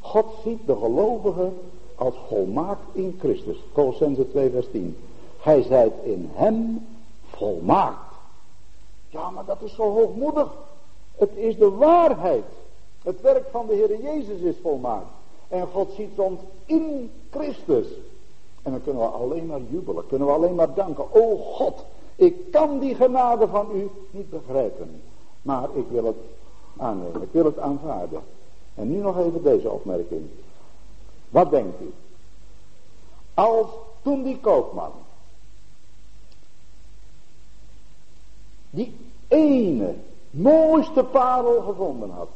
God ziet de gelovigen als volmaakt in Christus. Colossense 2 vers 10. Hij zijt in hem volmaakt. Ja, maar dat is zo hoogmoedig. Het is de waarheid. Het werk van de Heer Jezus is volmaakt. En God ziet ons in Christus. En dan kunnen we alleen maar jubelen. Kunnen we alleen maar danken. O God, ik kan die genade van u niet begrijpen. Maar ik wil het aannemen. Ik wil het aanvaarden. En nu nog even deze opmerking. Wat denkt u? Als toen die koopman die ene mooiste parel gevonden had.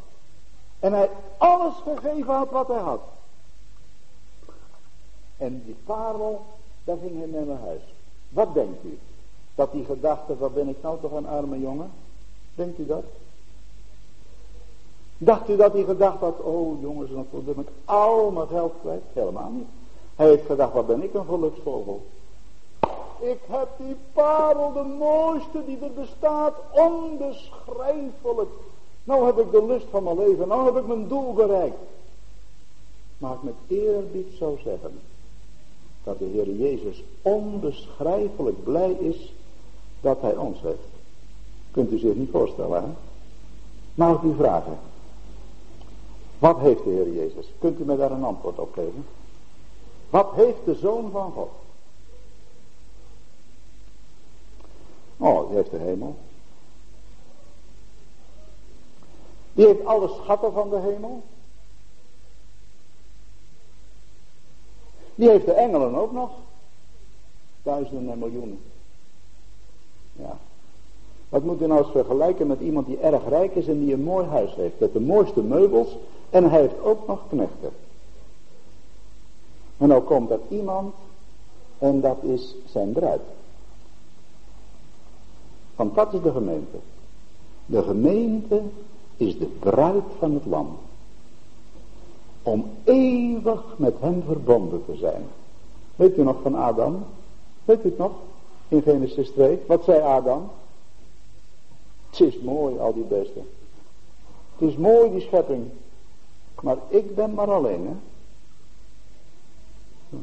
En hij alles gegeven had wat hij had. En die parel, daar ging hij mee naar huis. Wat denkt u? Dat die gedachte, wat ben ik nou toch een arme jongen? Denkt u dat? Dacht u dat hij gedacht had, oh jongens, dan ben ik al mijn geld kwijt? Helemaal niet. Hij heeft gedacht, wat ben ik een geluksvogel. Ik heb die parel, de mooiste die er bestaat, onbeschrijfelijk. Nou heb ik de lust van mijn leven, nou heb ik mijn doel bereikt. Maar ik met eerbied zou zeggen, dat de Heer Jezus onbeschrijfelijk blij is dat hij ons heeft. Kunt u zich niet voorstellen, hè? Mag ik u vragen, wat heeft de Heer Jezus? Kunt u mij daar een antwoord op geven? Wat heeft de Zoon van God? Oh, die heeft de hemel. Die heeft alle schatten van de hemel. Die heeft de engelen ook nog. Duizenden en miljoenen. Ja. Wat moet u nou eens vergelijken met iemand die erg rijk is en die een mooi huis heeft. Met de mooiste meubels en hij heeft ook nog knechten. En nou komt er iemand en dat is zijn bruid. Want dat is de gemeente. De gemeente is de bruid van het lam. Om eeuwig met hem verbonden te zijn. Weet u nog van Adam? Weet u het nog? In Genesis 2. Wat zei Adam? Het is mooi, al die beesten. Het is mooi, die schepping. Maar ik ben maar alleen, hè.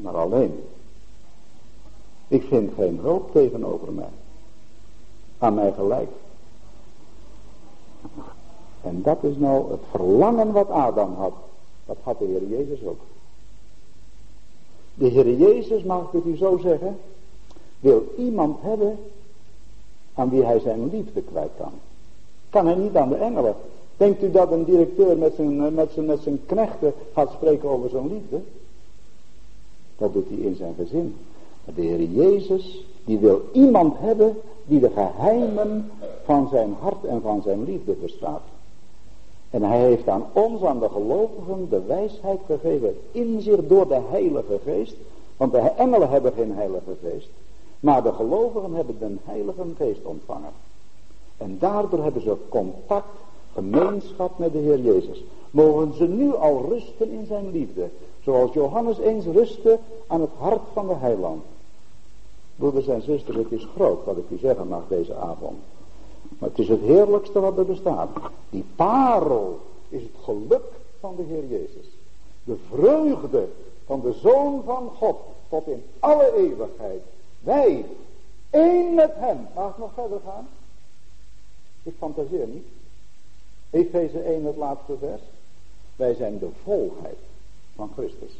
Maar alleen. Ik vind geen hulp tegenover mij. Aan mij gelijk. En dat is nou het verlangen wat Adam had. Dat had de Heer Jezus ook. De Heer Jezus, mag ik het u zo zeggen, wil iemand hebben aan wie hij zijn liefde kwijt kan. Kan hij niet aan de engelen. Denkt u dat een directeur met zijn, met zijn, met zijn knechten gaat spreken over zijn liefde? Dat doet hij in zijn gezin. Maar de Heer Jezus, die wil iemand hebben die de geheimen van zijn hart en van zijn liefde verstaat. En hij heeft aan ons, aan de gelovigen, de wijsheid gegeven, inzicht door de Heilige Geest. Want de engelen hebben geen Heilige Geest. Maar de gelovigen hebben de Heilige Geest ontvangen. En daardoor hebben ze contact, gemeenschap met de Heer Jezus. Mogen ze nu al rusten in zijn liefde. Zoals Johannes eens rustte aan het hart van de heiland. Broeders en zusters, het is groot wat ik u zeggen mag deze avond. Maar het is het heerlijkste wat er bestaat. Die parel is het geluk van de Heer Jezus. De vreugde van de Zoon van God tot in alle eeuwigheid. Wij, één met hem. Mag ik nog verder gaan? Ik fantaseer niet. Efeze 1 het laatste vers. Wij zijn de volheid van Christus.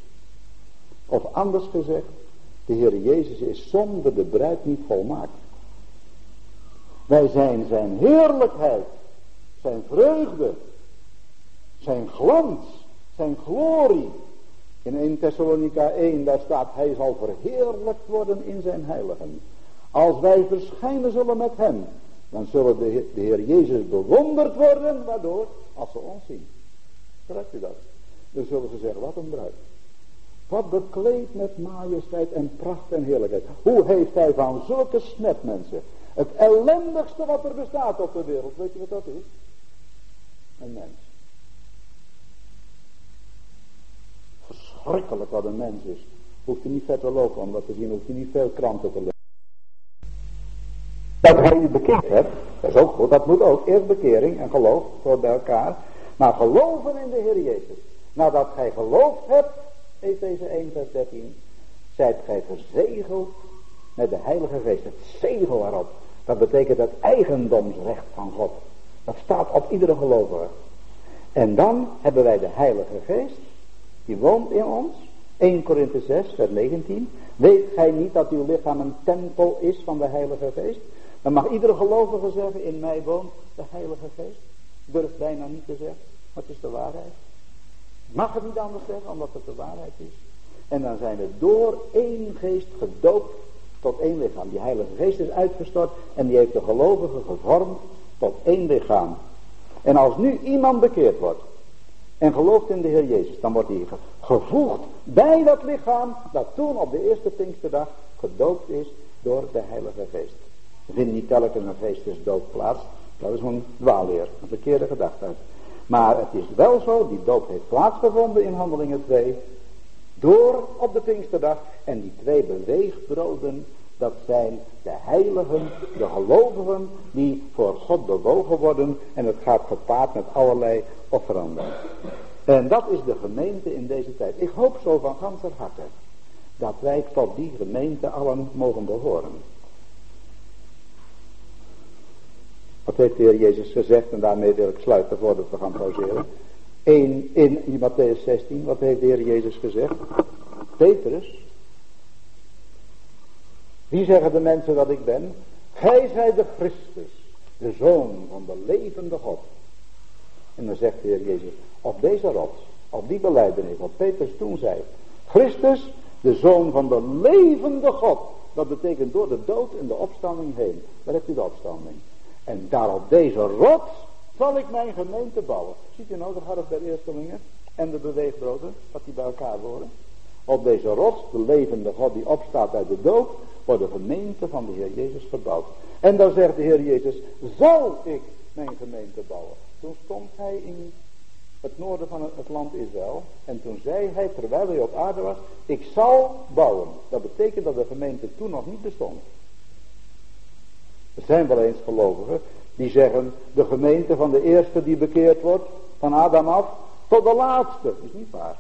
Of anders gezegd, de Heer Jezus is zonder de bruid niet volmaakt. Wij zijn zijn heerlijkheid, zijn vreugde, zijn glans, zijn glorie. In 1 Thessalonica 1, daar staat, hij zal verheerlijkt worden in zijn heiligen. Als wij verschijnen zullen met hem, dan zullen de, de Heer Jezus bewonderd worden, waardoor, als ze ons zien. Begrijpt u dat? Dan zullen ze zeggen, wat een bruid. Wat bekleed met majesteit en pracht en heerlijkheid. Hoe heeft hij van zulke snetmensen het ellendigste wat er bestaat op de wereld, weet je wat dat is? Een mens. Verschrikkelijk wat een mens is. Hoeft hij niet vet te lopen om dat te zien, hoeft hij niet veel kranten te lezen. Dat hij je bekeerd hebt, dat is ook goed, dat moet ook. Eerst bekering en geloof voor bij elkaar. Maar geloven in de Heer Jezus. Nadat gij geloofd hebt, Efeze 1 vers 13, zijt gij verzegeld met de Heilige Geest. Het zegel erop. Dat betekent het eigendomsrecht van God. Dat staat op iedere gelovige. En dan hebben wij de Heilige Geest. Die woont in ons. 1 Korinthe 6 vers 19. Weet gij niet dat uw lichaam een tempel is van de Heilige Geest? Dan mag iedere gelovige zeggen, in mij woont de Heilige Geest. Durft bijna niet te zeggen, het is de waarheid. Mag het niet anders zeggen, omdat het de waarheid is. En dan zijn we door één geest gedoopt tot één lichaam. Die Heilige Geest is uitgestort en die heeft de gelovigen gevormd tot één lichaam. En als nu iemand bekeerd wordt en gelooft in de Heer Jezus, dan wordt hij gevoegd bij dat lichaam dat toen op de eerste Pinksterdag gedoopt is door de Heilige Geest. We vinden niet telkens een geestesdoop plaats. Dat is een dwaalleer, een verkeerde gedachte. Maar het is wel zo, die doop heeft plaatsgevonden in handelingen 2. Door op de Pinksterdag. En die twee beweegbroden, dat zijn de heiligen, de gelovigen, die voor God bewogen worden. En het gaat gepaard met allerlei offeranden. En dat is de gemeente in deze tijd. Ik hoop zo van ganser harte dat wij tot die gemeente allen mogen behoren. Wat heeft de Heer Jezus gezegd? En daarmee wil ik sluiten voordat we gaan pauzeren. 1 in Matthäus 16. Wat heeft de Heer Jezus gezegd? Petrus. Wie zeggen de mensen dat ik ben? Gij zijt de Christus. De Zoon van de levende God. En dan zegt de Heer Jezus. Op deze rots. Op die beleidenis. Wat Petrus toen zei. Christus. De Zoon van de levende God. Dat betekent door de dood en de opstanding heen. Waar hebt u de opstanding? En daar op deze rots zal ik mijn gemeente bouwen. Ziet u nou de hart der eerstelingen en de beweegbroden, wat die bij elkaar horen? Op deze rots, de levende God die opstaat uit de dood, wordt de gemeente van de Heer Jezus gebouwd. En dan zegt de Heer Jezus, zal ik mijn gemeente bouwen? Toen stond hij in het noorden van het land Israël. En toen zei hij, terwijl hij op aarde was, ik zal bouwen. Dat betekent dat de gemeente toen nog niet bestond. Er zijn wel eens gelovigen die zeggen de gemeente van de eerste die bekeerd wordt, van Adam af, tot de laatste. Dat is niet waar.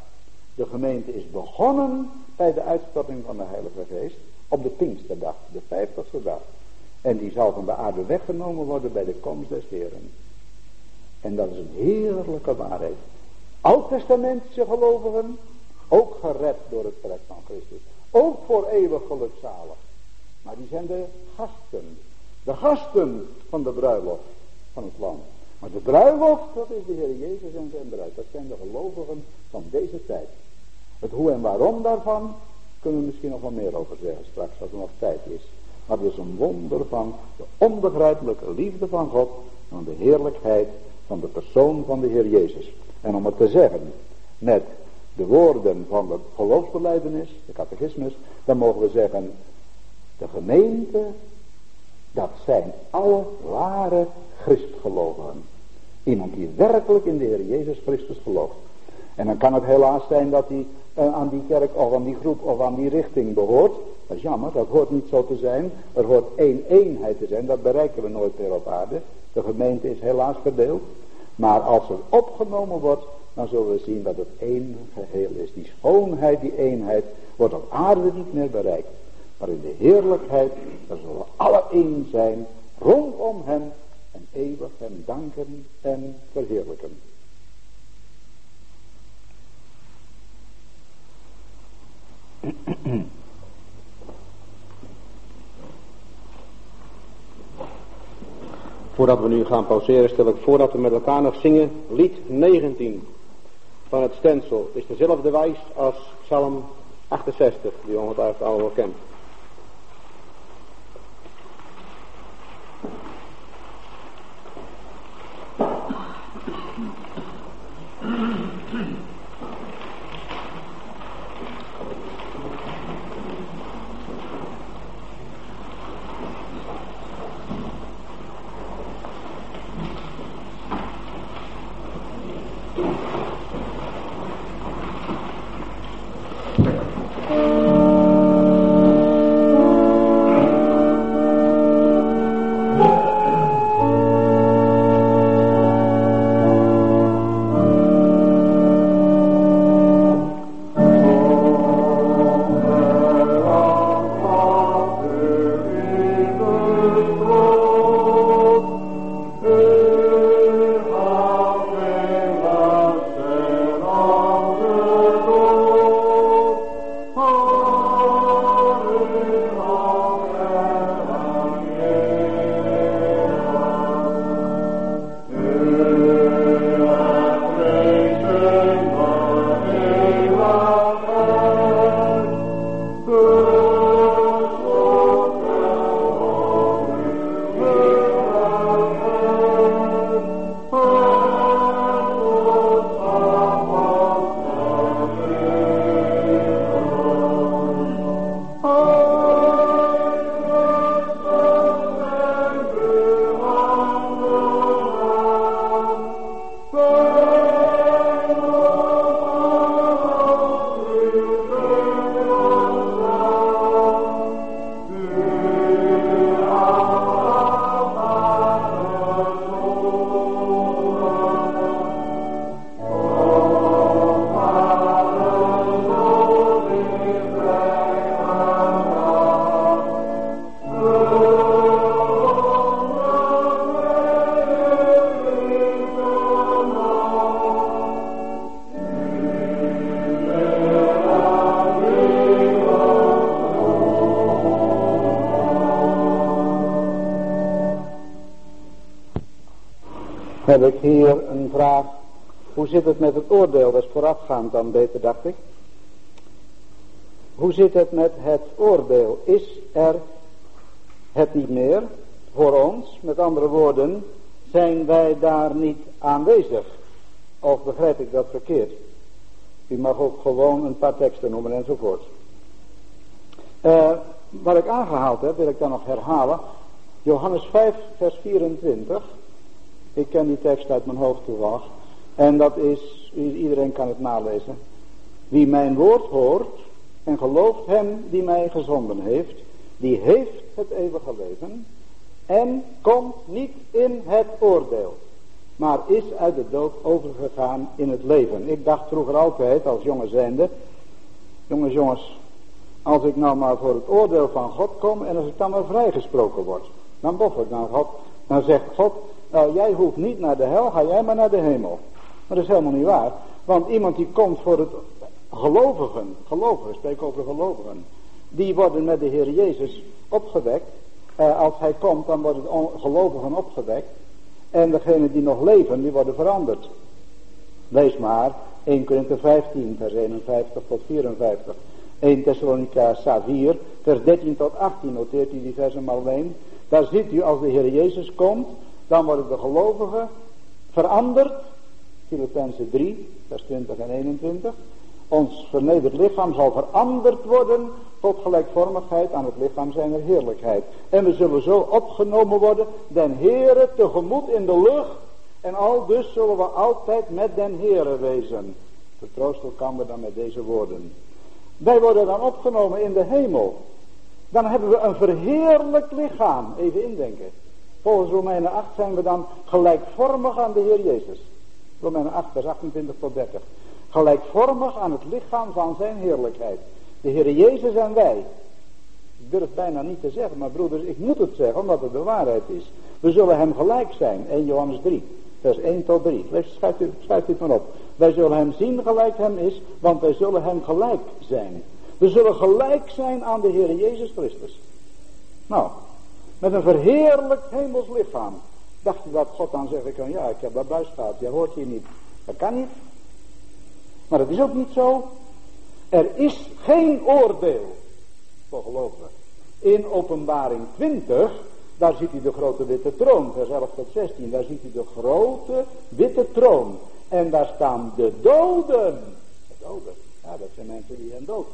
De gemeente is begonnen bij de uitstorting van de Heilige Geest op de Pinksterdag, de vijftigste dag. En die zal van de aarde weggenomen worden bij de komst des Heren. En dat is een heerlijke waarheid. Oud-testamentische gelovigen Ook gered door het werk van Christus. Ook voor eeuwig gelukzalig. Maar die zijn de gasten. De gasten van de bruiloft van het land. Maar de bruiloft, dat is de Heer Jezus en zijn bruid. Dat zijn de gelovigen van deze tijd. Het hoe en waarom daarvan kunnen we misschien nog wel meer over zeggen straks als er nog tijd is. Maar het is een wonder van de onbegrijpelijke liefde van God. Van de heerlijkheid van de persoon van de Heer Jezus. En om het te zeggen met de woorden van de geloofsbeleidenis, de catechismus, dan mogen we zeggen, de gemeente, dat zijn alle ware Christgelovigen. Iemand die werkelijk in de Heer Jezus Christus gelooft. En dan kan het helaas zijn dat hij uh, aan die kerk of aan die groep of aan die richting behoort. Dat is jammer, dat hoort niet zo te zijn. Er hoort één eenheid te zijn, dat bereiken we nooit meer op aarde. De gemeente is helaas verdeeld. Maar als er opgenomen wordt, dan zullen we zien dat het één geheel is. Die schoonheid, die eenheid, wordt op aarde niet meer bereikt. Maar in de heerlijkheid, dan zullen we alle één zijn, rondom hem en eeuwig hem danken en verheerlijken. Voordat we nu gaan pauzeren, stel ik voor dat we met elkaar nog zingen lied 19 van het stensel. Het is dezelfde wijs als Psalm 68, die ongetwijfeld allemaal kent. mm heb ik hier een vraag. Hoe zit het met het oordeel? Dat is voorafgaand dan beter, dacht ik. Hoe zit het met het oordeel? Is er het niet meer voor ons? Met andere woorden, zijn wij daar niet aanwezig? Of begrijp ik dat verkeerd? U mag ook gewoon een paar teksten noemen enzovoort. Uh, wat ik aangehaald heb, wil ik dan nog herhalen. Johannes 5, vers 24. Ik ken die tekst uit mijn hoofd toevallig. En dat is, iedereen kan het nalezen. Wie mijn woord hoort en gelooft hem die mij gezonden heeft, die heeft het eeuwige leven en komt niet in het oordeel, maar is uit de dood overgegaan in het leven. Ik dacht vroeger altijd als jonge zijnde, jongens jongens, als ik nou maar voor het oordeel van God kom en als ik dan maar vrijgesproken word, dan bof ik naar God, dan zegt God, nou, jij hoeft niet naar de hel, ga jij maar naar de hemel. Maar dat is helemaal niet waar. Want iemand die komt voor het gelovigen, gelovigen, spreek over gelovigen, die worden met de Heer Jezus opgewekt. Eh, als hij komt, dan worden de gelovigen opgewekt. En degenen die nog leven, die worden veranderd. Lees maar 1 Korinther 15, vers 51 tot 54. 1 Thessalonica 4, vers 13 tot 18, noteert u die versen maar alleen. Daar ziet u, als de Heer Jezus komt, dan worden de gelovigen veranderd. Filippenzen 3, vers 20 en 21. Ons vernederd lichaam zal veranderd worden tot gelijkvormigheid aan het lichaam zijner heerlijkheid. En we zullen zo opgenomen worden, den Heere tegemoet in de lucht. En al dus zullen we altijd met den Heere wezen. Vertroost elkaar dan met deze woorden. Wij worden dan opgenomen in de hemel. Dan hebben we een verheerlijk lichaam. Even indenken. Volgens Romeinen 8 zijn we dan gelijkvormig aan de Heer Jezus. Romeinen 8 vers 28 tot 30. Gelijkvormig aan het lichaam van zijn heerlijkheid. De Heer Jezus en wij. Ik durf bijna niet te zeggen, maar broeders, ik moet het zeggen omdat het de waarheid is. We zullen hem gelijk zijn. 1 Johannes 3, vers 1 tot 3. Lees, schrijf, dit, schrijf dit maar op. Wij zullen hem zien gelijk hem is, want wij zullen hem gelijk zijn. We zullen gelijk zijn aan de Heer Jezus Christus. Nou, met een verheerlijkt hemels lichaam. Dacht je dat God dan zeggen kan, ja ik heb dat gehad, jij hoort hier niet. Dat kan niet. Maar dat is ook niet zo. Er is geen oordeel voor gelovigen. In openbaring 20, daar ziet u de grote witte troon, vers 11 tot 16. Daar ziet u de grote witte troon. En daar staan de doden. De doden, ja dat zijn mensen die zijn dood.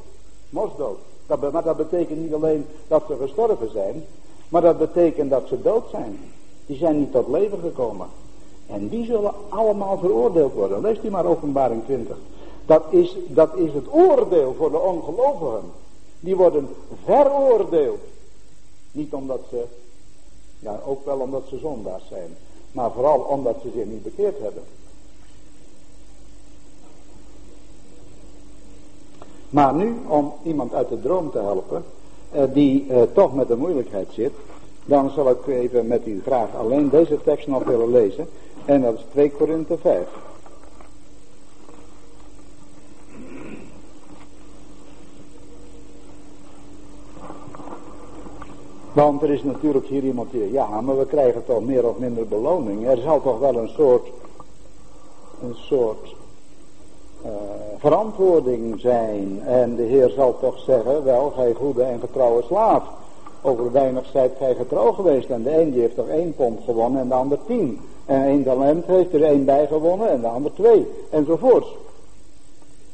Mosdood. Maar dat betekent niet alleen dat ze gestorven zijn, maar dat betekent dat ze dood zijn. Die zijn niet tot leven gekomen. En die zullen allemaal veroordeeld worden. Leest u maar openbaring 20. Dat is, dat is het oordeel voor de ongelovigen. Die worden veroordeeld. Niet omdat ze, ja ook wel omdat ze zondaars zijn. Maar vooral omdat ze zich niet bekeerd hebben. Maar nu, om iemand uit de droom te helpen, die eh, toch met de moeilijkheid zit, dan zal ik even met u graag alleen deze tekst nog willen lezen. En dat is 2 Korinthe 5. Want er is natuurlijk hier iemand die, ja, maar we krijgen toch meer of minder beloning. Er zal toch wel een soort, een soort uh, verantwoording zijn. En de Heer zal toch zeggen, wel, gij goede en getrouwe slaaf. Over weinig zijt gij getrouw geweest. En de een die heeft toch één pond gewonnen en de ander tien. En één talent heeft er één bij gewonnen en de ander twee. Enzovoorts.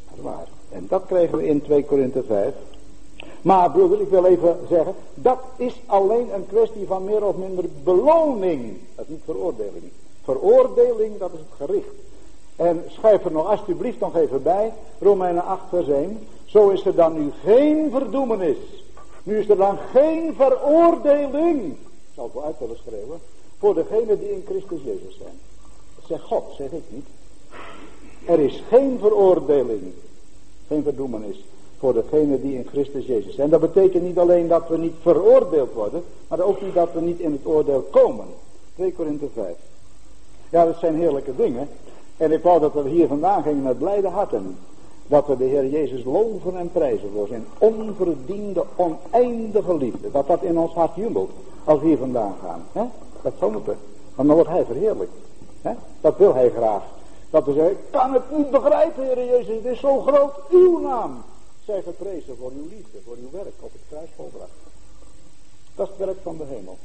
Dat is waar. En dat kregen we in 2 Korinthe 5. Maar broeder, ik wil even zeggen, dat is alleen een kwestie van meer of minder beloning. Dat is niet veroordeling. Veroordeling, dat is het gericht. En schrijf er nog alsjeblieft nog even bij, Romeinen 8 vers 1. Zo is er dan nu geen verdoemenis. Nu is er dan geen veroordeling. Ik zal het uit willen schreeuwen. Voor degenen die in Christus Jezus zijn. Dat zegt God, zeg ik niet. Er is geen veroordeling. Geen verdoemenis voor degenen die in Christus Jezus zijn. Dat betekent niet alleen dat we niet veroordeeld worden, maar ook niet dat we niet in het oordeel komen. 2 Korinthe 5. Ja, dat zijn heerlijke dingen. En ik wou dat we hier vandaan gingen met blijde harten. Dat we de Heer Jezus loven en prijzen voor zijn onverdiende, oneindige liefde. Dat dat in ons hart jubelt als we hier vandaan gaan. He? Dat zou moeten. Want dan wordt hij verheerlijkt. He? Dat wil hij graag. Dat we zeggen, kan het niet begrijpen, Heer Jezus, het is zo groot, uw naam. Zij geprezen voor uw liefde, voor uw werk op het kruis volbracht. Dat is het werk van de hemel.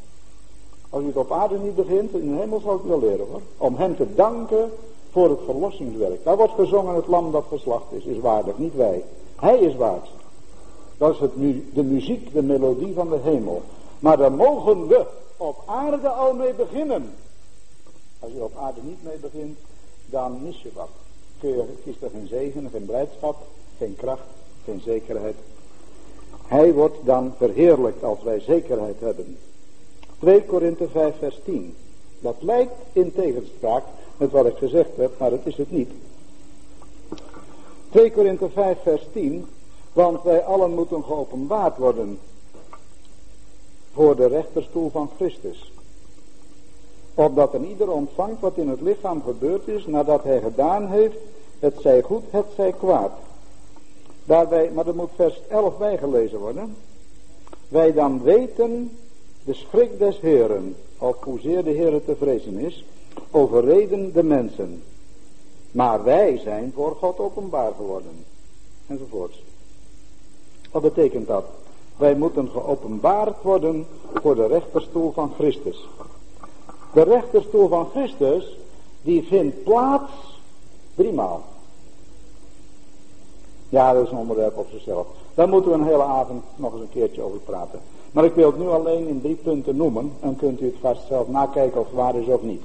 Als u het op aarde niet begint, in de hemel zal ik wel leren hoor. Om hem te danken voor het verlossingswerk. Daar wordt gezongen het lam dat geslacht is, is waardig, niet wij. Hij is waard. Dat is het, de muziek, de melodie van de hemel. Maar daar mogen we op aarde al mee beginnen. Als je op aarde niet mee begint, dan mis je wat. Je, is er geen zegen, geen blijdschap, geen kracht, geen zekerheid. Hij wordt dan verheerlijkt als wij zekerheid hebben. 2 Korinthe 5 vers 10. Dat lijkt in tegenspraak met wat ik gezegd heb, maar het is het niet. 2 Korinthe 5 vers 10. Want wij allen moeten geopenbaard worden voor de rechterstoel van Christus. Opdat een ieder ontvangt wat in het lichaam gebeurd is nadat hij gedaan heeft, het zij goed, het zij kwaad. Daarbij, maar er moet vers 11 bijgelezen worden. Wij dan weten de schrik des Heren, of hoezeer de Heer te vrezen is, overreden de mensen. Maar wij zijn voor God openbaar geworden. Enzovoorts. Wat betekent dat? Wij moeten geopenbaard worden voor de rechterstoel van Christus. De rechterstoel van Christus, die vindt plaats driemaal. Ja, dat is een onderwerp op zichzelf. Daar moeten we een hele avond nog eens een keertje over praten. Maar ik wil het nu alleen in drie punten noemen. En kunt u het vast zelf nakijken of het waar is of niet.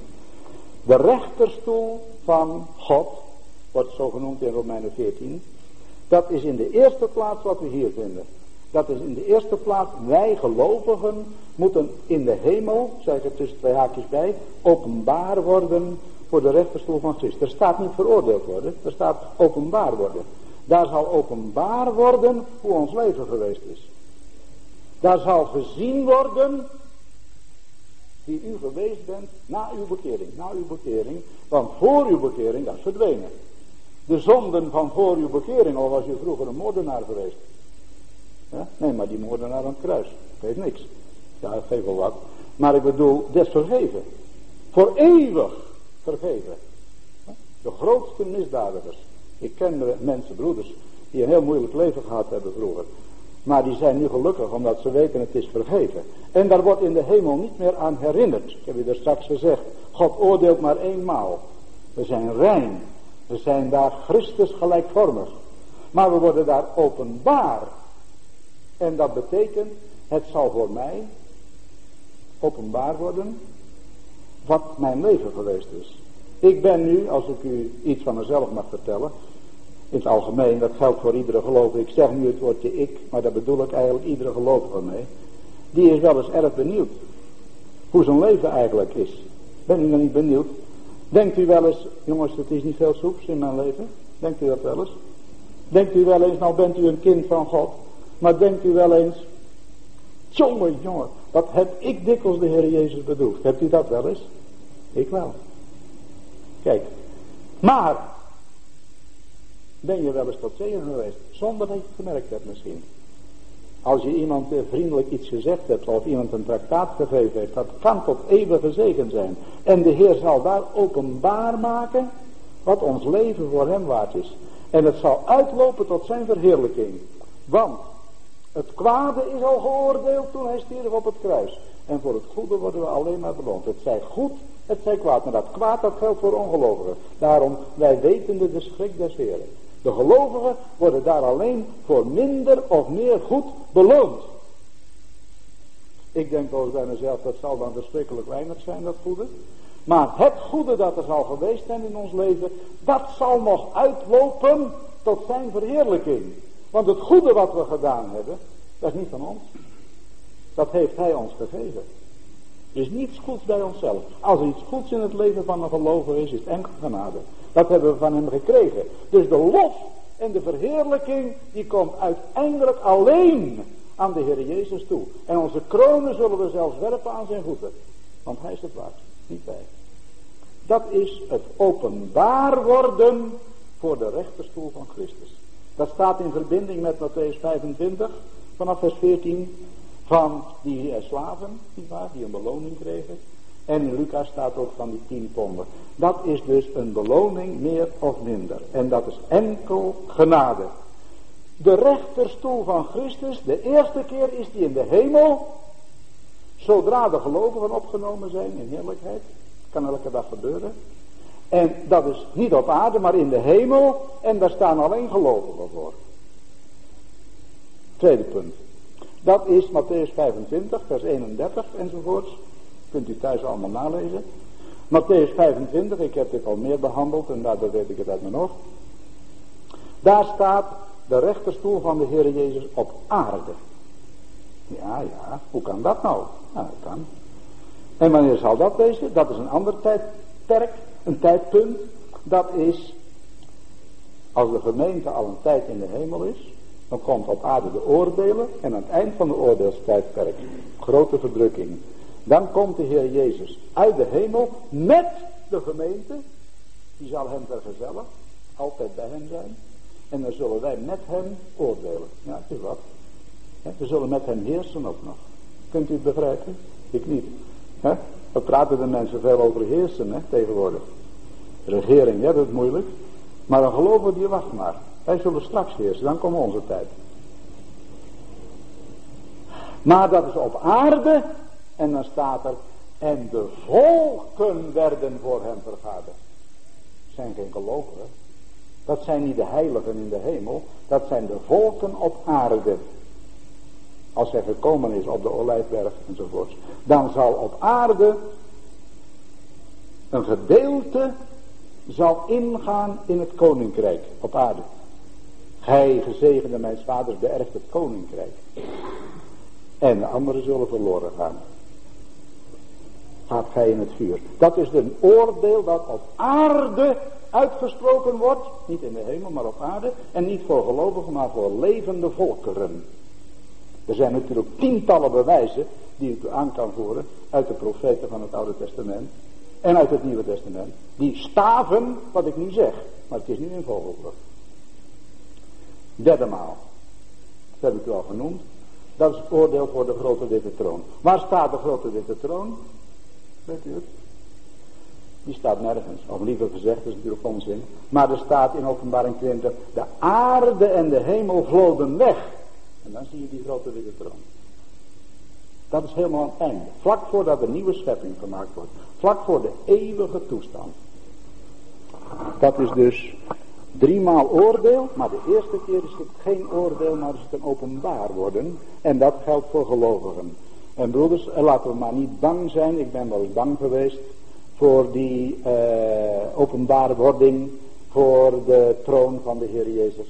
De rechterstoel van God, wordt zo genoemd in Romeinen 14. Dat is in de eerste plaats wat we hier vinden. Dat is in de eerste plaats, wij gelovigen moeten in de hemel, zeg ik er tussen twee haakjes bij, openbaar worden voor de rechterstoel van Christus. Er staat niet veroordeeld worden, er staat openbaar worden. Daar zal openbaar worden hoe ons leven geweest is. Daar zal gezien worden wie u geweest bent na uw bekering. Na uw bekering. Want voor uw bekering, dat is verdwenen. De zonden van voor uw bekering, al was u vroeger een moordenaar geweest. Nee, maar die moordenaar aan het kruis. Geeft niks. Ja, geeft wel wat. Maar ik bedoel, des vergeven. Voor eeuwig vergeven. De grootste misdadigers. Ik ken mensen, broeders, die een heel moeilijk leven gehad hebben vroeger. Maar die zijn nu gelukkig omdat ze weten het is vergeven. En daar wordt in de hemel niet meer aan herinnerd. Ik heb je er straks gezegd. God oordeelt maar eenmaal. We zijn rein. We zijn daar Christus gelijkvormig. Maar we worden daar openbaar. En dat betekent, het zal voor mij openbaar worden wat mijn leven geweest is. Ik ben nu, als ik u iets van mezelf mag vertellen, in het algemeen, dat geldt voor iedere gelovige. Ik zeg nu het woordje ik, maar daar bedoel ik eigenlijk iedere gelovige mee. Die is wel eens erg benieuwd hoe zijn leven eigenlijk is. Ben u dan niet benieuwd? Denkt u wel eens, jongens, het is niet veel soeps in mijn leven? Denkt u dat wel eens? Denkt u wel eens, nou bent u een kind van God. Maar denkt u wel eens, jongen, jongen, wat heb ik dikwijls de Heer Jezus bedoeld? Hebt u dat wel eens? Ik wel. Kijk, maar ben je wel eens tot zegen geweest, zonder dat je het gemerkt hebt misschien. Als je iemand eh, vriendelijk iets gezegd hebt of iemand een traktaat gegeven heeft, dat kan tot eeuwige zegen zijn. En de Heer zal daar openbaar maken wat ons leven voor hem waard is. En het zal uitlopen tot zijn verheerlijking. Want het kwade is al geoordeeld toen hij stierf op het kruis. En voor het goede worden we alleen maar beloond. Het zij goed, het zij kwaad. Maar dat kwaad dat geldt voor ongelovigen. Daarom, wij weten de schrik des Heeren. De gelovigen worden daar alleen voor minder of meer goed beloond. Ik denk eens bij mezelf, dat zal dan verschrikkelijk weinig zijn, dat goede. Maar het goede dat er zal geweest zijn in ons leven, dat zal nog uitlopen tot zijn verheerlijking. Want het goede wat we gedaan hebben, dat is niet van ons. Dat heeft hij ons gegeven. Er is niets goeds bij onszelf. Als er iets goeds in het leven van een gelovige is, is het enkel genade. Dat hebben we van hem gekregen. Dus de lof en de verheerlijking, die komt uiteindelijk alleen aan de Heer Jezus toe. En onze kronen zullen we zelfs werpen aan zijn voeten. Want hij is het waard, niet wij. Dat is het openbaar worden voor de rechterstoel van Christus. Dat staat in verbinding met Matthäus 25, vanaf vers 14, van die slaven, die een beloning kregen. En in Lucas staat ook van die tien ponden. Dat is dus een beloning meer of minder. En dat is enkel genade. De rechterstoel van Christus, de eerste keer is die in de hemel. Zodra de gelovigen opgenomen zijn in heerlijkheid. Kan elke dag gebeuren. En dat is niet op aarde, maar in de hemel. En daar staan alleen gelovigen voor. Tweede punt. Dat is Matthäus 25, vers 31 enzovoorts. Kunt u thuis allemaal nalezen. Matthäus 25, ik heb dit al meer behandeld en daardoor weet ik het uit mijn hoofd. Daar staat de rechterstoel van de Heer Jezus op aarde. Ja, ja, hoe kan dat nou? Nou, dat kan. En wanneer zal dat wezen? Dat is een ander tijdperk, een tijdpunt. Dat is als de gemeente al een tijd in de hemel is. Dan komt op aarde de oordelen en aan het eind van de oordeelstijdperk grote verdrukking. Dan komt de Heer Jezus uit de hemel met de gemeente. Die zal hem vergezellen. Altijd bij hem zijn. En dan zullen wij met hem oordelen. Ja, is wat. We zullen met hem heersen ook nog. Kunt u het begrijpen? Ik niet. We praten de mensen veel over heersen hè, tegenwoordig. Regering, ja dat is moeilijk. Maar een geloven die wacht maar. Wij zullen straks heersen, dan komt onze tijd. Maar dat is op aarde. En dan staat er. En de volken werden voor hem vergaderd. zijn geen gelovigen. Dat zijn niet de heiligen in de hemel. Dat zijn de volken op aarde. Als hij gekomen is op de olijfberg enzovoort. Dan zal op aarde een gedeelte zal ingaan in het koninkrijk op aarde. Hij gezegende mijn vaders beërft het koninkrijk. En de anderen zullen verloren gaan. Gaat gij in het vuur. Dat is een oordeel dat op aarde uitgesproken wordt. Niet in de hemel, maar op aarde. En niet voor gelovigen, maar voor levende volkeren. Er zijn natuurlijk tientallen bewijzen die ik aan kan voeren uit de profeten van het Oude Testament en uit het Nieuwe Testament. Die staven wat ik nu zeg, maar het is nu in vogelvlucht. Derde maal, dat heb ik u al genoemd, dat is het oordeel voor de grote witte troon. Waar staat de grote witte troon? U? Die staat nergens. Of liever gezegd, is natuurlijk onzin. Maar er staat in openbaring 20, de aarde en de hemel vloden weg. En dan zie je die grote witte troon. Dat is helemaal aan het einde. Vlak voordat de nieuwe schepping gemaakt wordt. Vlak voor de eeuwige toestand. Dat is dus driemaal oordeel. Maar de eerste keer is het geen oordeel, maar is het een openbaar worden. En dat geldt voor gelovigen. En broeders, laten we maar niet bang zijn. Ik ben wel eens bang geweest voor die uh, openbaarwording voor de troon van de Heer Jezus.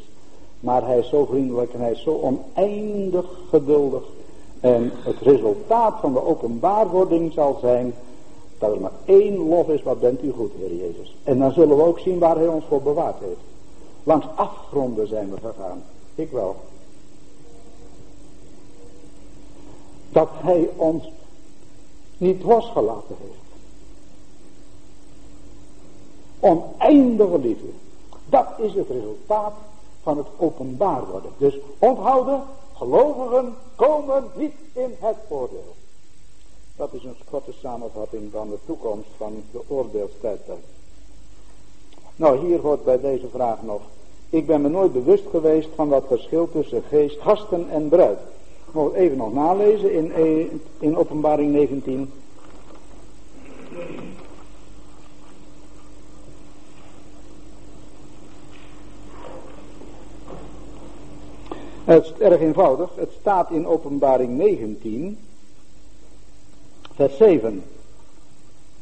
Maar hij is zo vriendelijk en hij is zo oneindig geduldig. En het resultaat van de openbaarwording zal zijn dat er maar één lof is, wat bent u goed, Heer Jezus. En dan zullen we ook zien waar hij ons voor bewaard heeft. Langs afgronden zijn we gegaan. Ik wel. Dat hij ons niet losgelaten heeft. Oneindige liefde. Dat is het resultaat van het openbaar worden. Dus onthouden, gelovigen komen niet in het oordeel. Dat is een korte samenvatting van de toekomst van de oordeelstijdperk. Nou, hier wordt bij deze vraag nog. Ik ben me nooit bewust geweest van dat verschil tussen geest, gasten en bruid. Even nog nalezen in, in openbaring 19. Het is erg eenvoudig. Het staat in openbaring 19. Vers 7.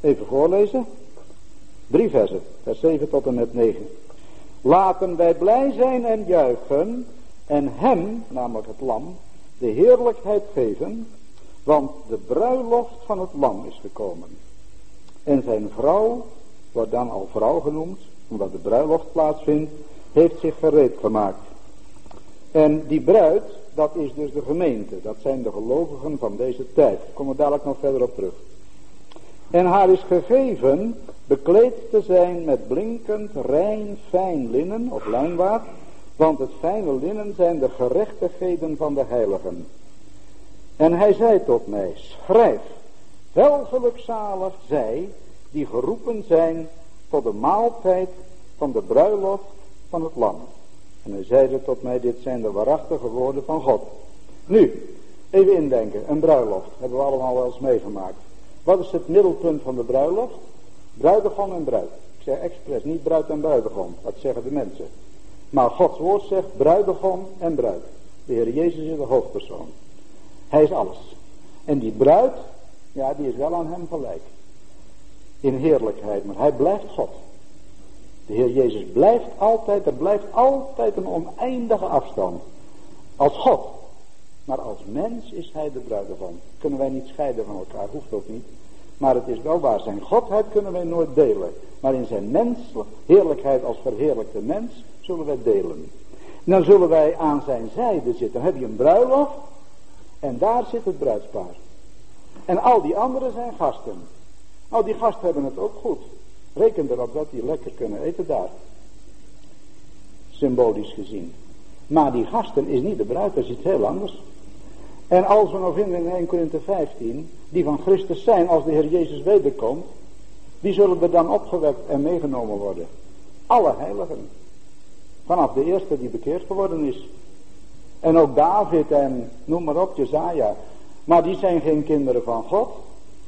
Even voorlezen. Drie versen. Vers 7 tot en met 9. Laten wij blij zijn en juichen. En hem, namelijk het lam, de heerlijkheid geven. Want de bruiloft van het lam is gekomen. En zijn vrouw, wordt dan al vrouw genoemd, omdat de bruiloft plaatsvindt, heeft zich gereed gemaakt. En die bruid, dat is dus de gemeente. Dat zijn de gelovigen van deze tijd. Ik kom er dadelijk nog verder op terug. En haar is gegeven bekleed te zijn met blinkend, rein, fijn linnen of lijnwaad. Want het fijne linnen zijn de gerechtigheden van de heiligen. En hij zei tot mij, schrijf, welgelukzalig zij die geroepen zijn tot de maaltijd van de bruiloft van het lam. En hij zeide tot mij, dit zijn de waarachtige woorden van God. Nu, even indenken, een bruiloft, hebben we allemaal wel eens meegemaakt. Wat is het middelpunt van de bruiloft? Bruidegom en bruid. Ik zeg expres, niet bruid en bruidegom, dat zeggen de mensen. Maar Gods woord zegt bruidegom en bruid. De Heer Jezus is de hoofdpersoon. Hij is alles. En die bruid, ja, die is wel aan hem gelijk. In heerlijkheid, maar hij blijft God. De Heer Jezus blijft altijd, er blijft altijd een oneindige afstand. Als God. Maar als mens is hij de bruidegom. Kunnen wij niet scheiden van elkaar, hoeft ook niet. Maar het is wel waar, zijn godheid kunnen wij nooit delen. Maar in zijn menselijke heerlijkheid als verheerlijkte mens zullen wij delen. En dan zullen wij aan zijn zijde zitten. Dan heb je een bruiloft en daar zit het bruidspaar. En al die anderen zijn gasten. Nou, die gasten hebben het ook goed. Reken erop dat die lekker kunnen eten daar. symbolisch gezien. Maar die gasten is niet de bruid, dat is iets heel anders. En als we nog vinden in 1 Korinthe 15, die van Christus zijn als de Heer Jezus wederkomt, wie zullen er dan opgewekt en meegenomen worden? Alle heiligen. Vanaf de eerste die bekeerd geworden is. En ook David en noem maar op, Jezaja. Maar die zijn geen kinderen van God.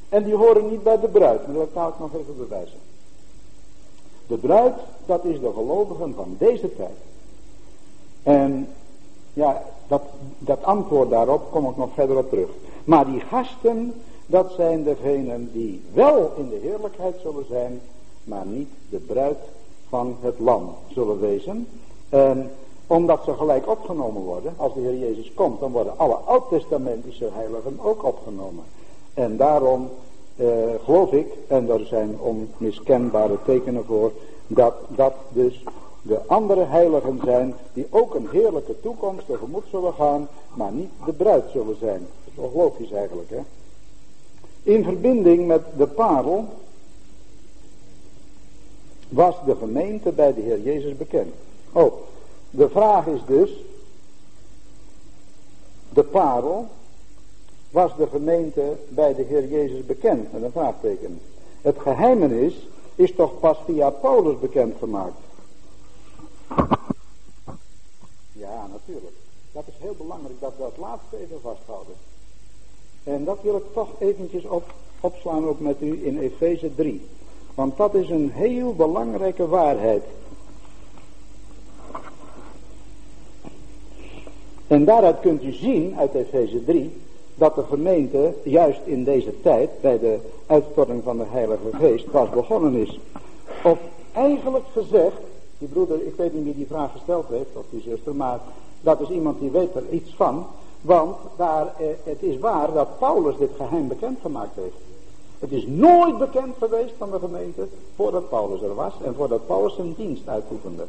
En die horen niet bij de bruid. Maar dat kan ik nog even bewijzen. De bruid, dat is de gelovigen van deze tijd. En ja, dat, dat antwoord daarop kom ik nog verder op terug. Maar die gasten, dat zijn degenen die wel in de heerlijkheid zullen zijn, maar niet de bruid van het lam zullen wezen. En omdat ze gelijk opgenomen worden, als de Heer Jezus komt, dan worden alle oud-testamentische heiligen ook opgenomen. En daarom eh, geloof ik, en er zijn onmiskenbare tekenen voor, dat dat dus de andere heiligen zijn die ook een heerlijke toekomst tegemoet zullen gaan, maar niet de bruid zullen zijn. Dat is wel logisch eigenlijk, hè. In verbinding met de parel was de gemeente bij de Heer Jezus bekend. Oh, de vraag is dus, de parel, was de gemeente bij de Heer Jezus bekend? Met een vraagteken. Het geheimenis is toch pas via Paulus bekendgemaakt. Ja, natuurlijk. Dat is heel belangrijk dat we dat laatste even vasthouden. En dat wil ik toch eventjes op, opslaan ook met u in Efeze 3. Want dat is een heel belangrijke waarheid. En daaruit kunt u zien uit Efeze 3 dat de gemeente juist in deze tijd bij de uitstorting van de Heilige Geest pas begonnen is. Of eigenlijk gezegd, die broeder, ik weet niet wie die vraag gesteld heeft, of die zuster, maar dat is iemand die weet er iets van. Want daar, eh, het is waar dat Paulus dit geheim bekendgemaakt heeft. Het is nooit bekend geweest van de gemeente voordat Paulus er was en voordat Paulus zijn dienst uitoefende.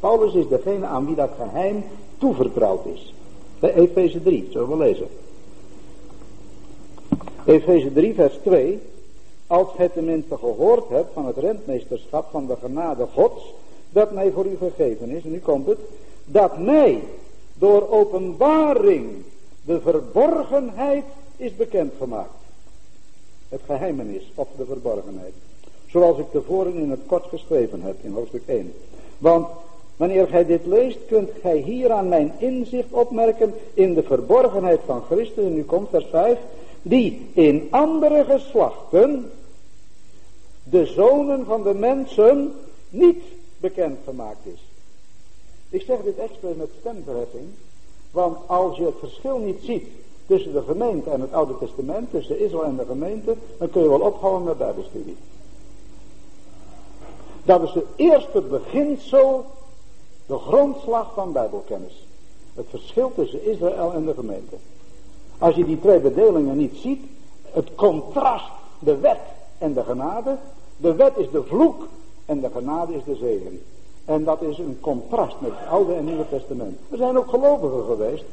Paulus is degene aan wie dat geheim toevertrouwd is. Efeze 3, zullen we lezen. Efeze 3 vers 2. Als gij tenminste gehoord hebt van het rentmeesterschap van de genade gods, dat mij voor u gegeven is, en nu komt het, dat mij door openbaring de verborgenheid is bekendgemaakt. Het geheimenis of de verborgenheid. Zoals ik tevoren in het kort geschreven heb in hoofdstuk 1. Want wanneer gij dit leest, kunt gij hier aan mijn inzicht opmerken in de verborgenheid van Christus. En nu komt vers 5. Die in andere geslachten de zonen van de mensen niet bekend gemaakt is. Ik zeg dit expres met stemverheffing, want als je het verschil niet ziet tussen de gemeente en het Oude Testament, tussen Israël en de gemeente, dan kun je wel ophouden met Bijbelstudie. Dat is het eerste beginsel, de grondslag van Bijbelkennis. Het verschil tussen Israël en de gemeente. Als je die twee bedelingen niet ziet, het contrast, de wet en de genade. De wet is de vloek en de genade is de zegen. En dat is een contrast met het Oude en Nieuwe Testament. Er zijn ook gelovigen geweest,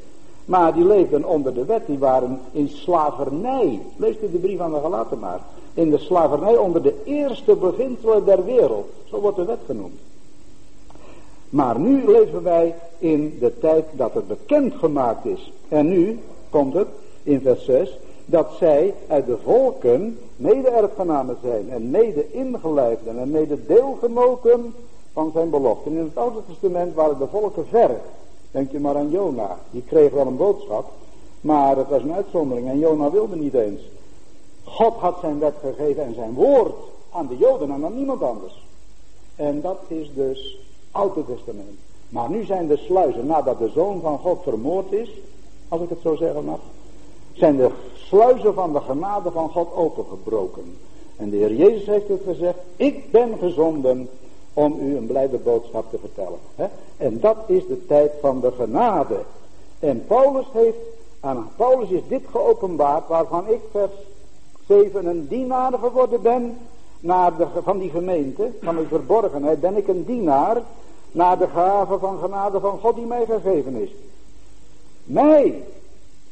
maar die leefden onder de wet, die waren in slavernij. Lees u de brief aan de Galaten maar. In de slavernij onder de eerste beginselen der wereld. Zo wordt de wet genoemd. Maar nu leven wij in de tijd dat het bekend gemaakt is. En nu komt het in vers 6 dat zij uit de volken mede-erfgenamen zijn en mede-ingelijfden en mede-deelgenoten van zijn beloften. In het Oude Testament waren de volken ver. Denk je maar aan Jona. Die kreeg wel een boodschap, maar het was een uitzondering en Jona wilde niet eens. God had zijn wet gegeven en zijn woord aan de Joden en aan niemand anders. En dat is dus Oude Testament. Maar nu zijn de sluizen, nadat de Zoon van God vermoord is, als ik het zo zeggen mag, zijn de sluizen van de genade van God opengebroken. En de Heer Jezus heeft het gezegd, ik ben gezonden om u een blijde boodschap te vertellen. En dat is de tijd van de genade. En Paulus heeft, aan Paulus is dit geopenbaard, waarvan ik vers 7 een dienaar geworden ben, naar de, van die gemeente, van de verborgenheid, ben ik een dienaar, naar de gave van genade van God die mij gegeven is. Mij,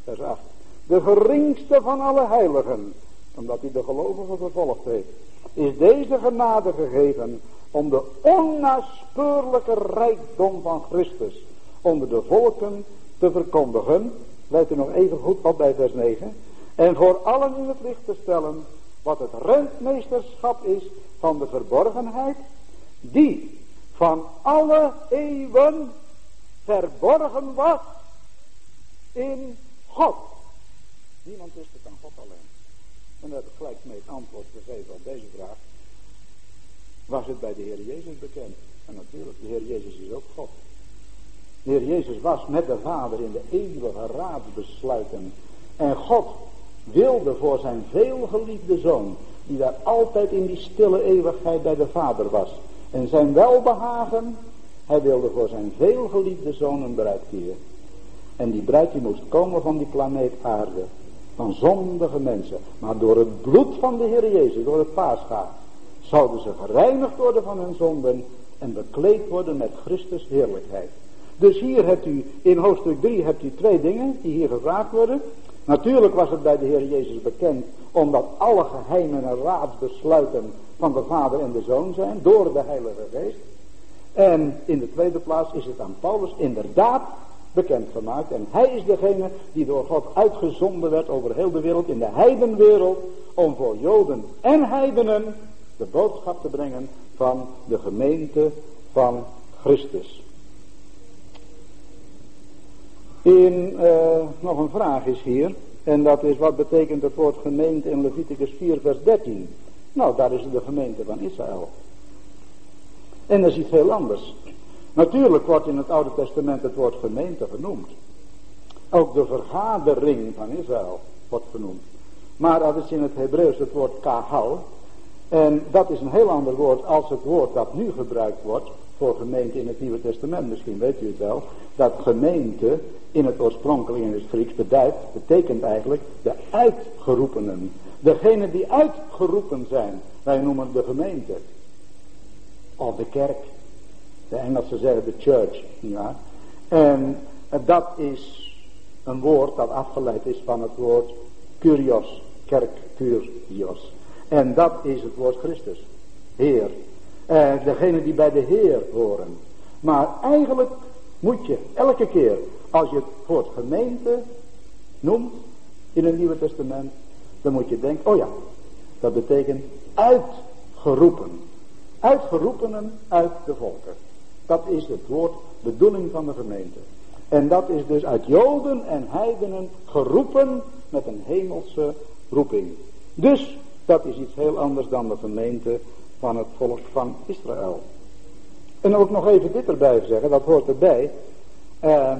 vers 8, de geringste van alle heiligen, omdat hij de gelovigen vervolgd heeft, is deze genade gegeven om de onnaspeurlijke rijkdom van Christus onder de volken te verkondigen. Let u nog even goed op bij vers 9. En voor allen in het licht te stellen wat het rentmeesterschap is van de verborgenheid, die van alle eeuwen verborgen was in God. Niemand wist het dan God alleen. En dat heb ik gelijk mee het antwoord gegeven op deze vraag. Was het bij de Heer Jezus bekend? En natuurlijk, de Heer Jezus is ook God. De Heer Jezus was met de Vader in de eeuwige raadsbesluiten. En God wilde voor zijn veelgeliefde zoon, die daar altijd in die stille eeuwigheid bij de Vader was. En zijn welbehagen, hij wilde voor zijn veelgeliefde zoon een bruid. En die bruid die moest komen van die planeet aarde. Van zondige mensen. Maar door het bloed van de Heer Jezus, door het paascha, zouden ze gereinigd worden van hun zonden en bekleed worden met Christus heerlijkheid. Dus hier hebt u, in hoofdstuk 3 hebt u twee dingen die hier gevraagd worden. Natuurlijk was het bij de Heer Jezus bekend, omdat alle geheimen en raadsbesluiten van de Vader en de Zoon zijn, door de Heilige Geest. En in de tweede plaats is het aan Paulus inderdaad bekendgemaakt. En hij is degene die door God uitgezonden werd over heel de wereld, in de heidenwereld, om voor Joden en heidenen de boodschap te brengen van de gemeente van Christus. In, uh, nog een vraag is hier. En dat is wat betekent het woord gemeente in Leviticus 4 vers 13. Nou, daar is de gemeente van Israël. En dat is iets heel anders. Natuurlijk wordt in het Oude Testament het woord gemeente genoemd. Ook de vergadering van Israël wordt genoemd. Maar dat is in het Hebreeuws het woord kahal. En dat is een heel ander woord als het woord dat nu gebruikt wordt voor gemeente in het Nieuwe Testament. Misschien weet u het wel. Dat gemeente in het oorspronkelijk in het Grieks beduidt, betekent eigenlijk de uitgeroepenen. Degene die uitgeroepen zijn. Wij noemen de gemeente. Of de kerk. De Engelsen zeggen de church. Ja. En dat is een woord dat afgeleid is van het woord kurios. Kerk kurios. En dat is het woord Christus. Heer. Eh, degene die bij de Heer horen. Maar eigenlijk moet je elke keer als je het woord gemeente noemt in het Nieuwe Testament. Dan moet je denken, oh ja, dat betekent uitgeroepen. Uitgeroepenen uit de volken. Dat is het woord bedoeling van de gemeente. En dat is dus uit Joden en heidenen geroepen met een hemelse roeping. Dus dat is iets heel anders dan de gemeente van het volk van Israël. En ook nog even dit erbij zeggen, dat hoort erbij. Uh,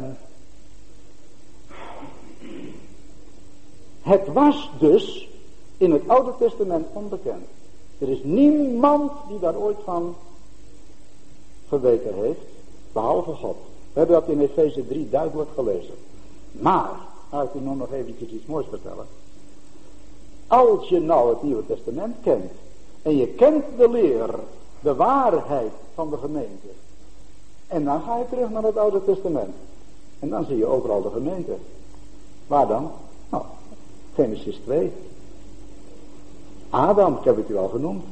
het was dus in het Oude Testament onbekend. Er is niemand die daar ooit van geweten heeft, behalve God. We hebben dat in Efeze 3 duidelijk gelezen. Maar, ga ik u nog eventjes iets moois vertellen. Als je nou het Nieuwe Testament kent, en je kent de leer, de waarheid van de gemeente. En dan ga je terug naar het Oude Testament. En dan zie je overal de gemeente. Waar dan? Nou, Genesis 2. Adam, ik heb het u al genoemd.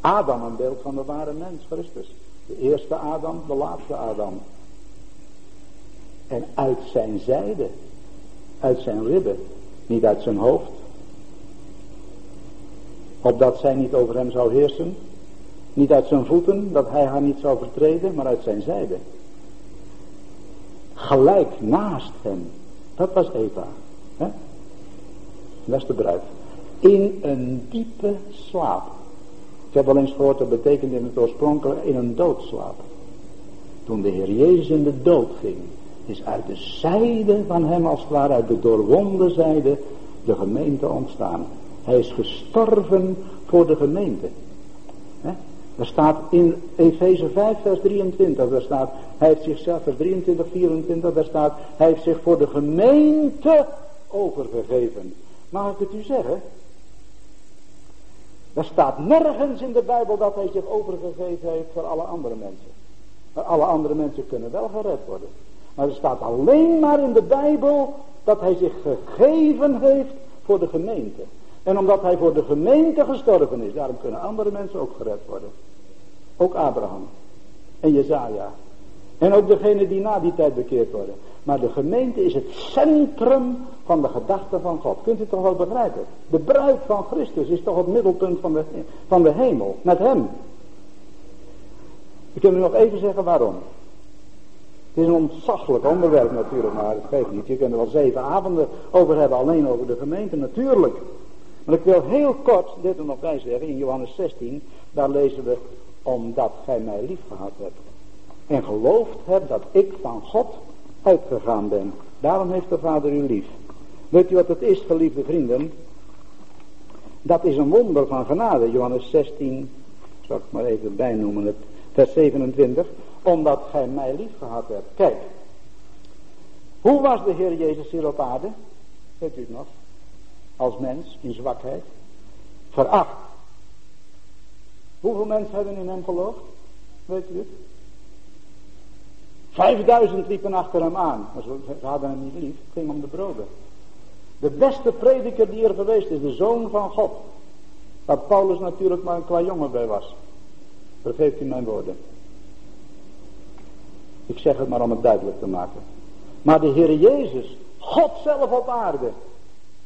Adam een beeld van de ware mens, Christus. De eerste Adam, de laatste Adam. En uit zijn zijde, uit zijn ribben, niet uit zijn hoofd. Opdat zij niet over hem zou heersen. Niet uit zijn voeten, dat hij haar niet zou vertreden, maar uit zijn zijde. Gelijk naast hem. Dat was Eva. Hè? Bruid. In een diepe slaap. Ik heb wel eens gehoord, dat betekent in het oorspronkelijk in een doodslaap. Toen de Heer Jezus in de dood ging, is uit de zijde van hem als het ware, uit de doorwonde zijde, de gemeente ontstaan. Hij is gestorven voor de gemeente. Er staat in Efeze 5 vers 23, daar staat, hij heeft zichzelf, vers 23, 24, daar staat, hij heeft zich voor de gemeente overgegeven. Mag ik het u zeggen? Er staat nergens in de Bijbel dat hij zich overgegeven heeft voor alle andere mensen. Maar alle andere mensen kunnen wel gered worden. Maar er staat alleen maar in de Bijbel dat hij zich gegeven heeft voor de gemeente. En omdat hij voor de gemeente gestorven is, daarom kunnen andere mensen ook gered worden. Ook Abraham en Jezaja. En ook degene die na die tijd bekeerd worden. Maar de gemeente is het centrum van de gedachte van God. Kunt u toch wel begrijpen? De bruid van Christus is toch het middelpunt van de, van de hemel. Met hem. Ik kan u nog even zeggen waarom. Het is een ontzaglijk onderwerp natuurlijk, maar het geeft niet. Je kunt er wel zeven avonden over hebben, alleen over de gemeente natuurlijk. Maar ik wil heel kort dit er nog bij zeggen, in Johannes 16, daar lezen we, omdat gij mij lief gehad hebt. En geloofd hebt dat ik van God uitgegaan ben. Daarom heeft de Vader u lief. Weet u wat het is, geliefde vrienden? Dat is een wonder van genade. Johannes 16, zal ik maar even bijnoemen, het vers 27. Omdat gij mij lief gehad hebt. Kijk, hoe was de Heer Jezus hier op aarde? Weet u het nog? Als mens, in zwakheid. Veracht. Hoeveel mensen hebben in hem geloofd? Weet u het? Vijfduizend liepen achter hem aan. Maar ze hadden hem niet lief. Het ging om de broden. De beste prediker die er geweest is. De zoon van God. Waar Paulus natuurlijk maar een qua jongen bij was. Vergeeft u mijn woorden. Ik zeg het maar om het duidelijk te maken. Maar de Heer Jezus. God zelf op aarde.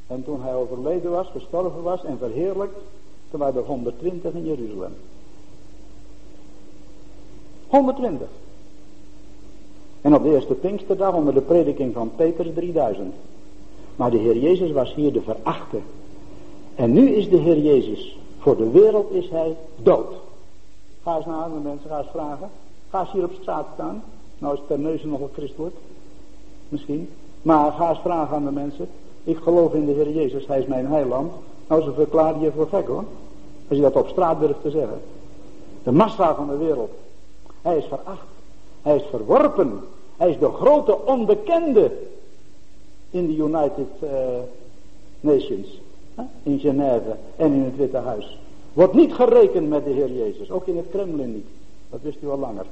En toen hij overleden was, gestorven was en verheerlijkt. Toen waren er 120 in Jeruzalem. 120. En op de eerste Pinksterdag onder de prediking van Petrus 3000. Maar de Heer Jezus was hier de verachte. En nu is de Heer Jezus, voor de wereld is hij dood. Ga eens naar andere mensen, ga eens vragen. Ga eens hier op straat staan. Nou is Terneuzen nog wel christelijk. Misschien. Maar ga eens vragen aan de mensen. Ik geloof in de Heer Jezus, hij is mijn heiland. Nou, ze verklaren je voor gek hoor. Als je dat op straat durft te zeggen. De massa van de wereld. Hij is veracht. Hij is verworpen. Hij is de grote onbekende in de United uh, Nations. In Genève en in het Witte Huis. Wordt niet gerekend met de Heer Jezus. Ook in het Kremlin niet. Dat wist u al langer.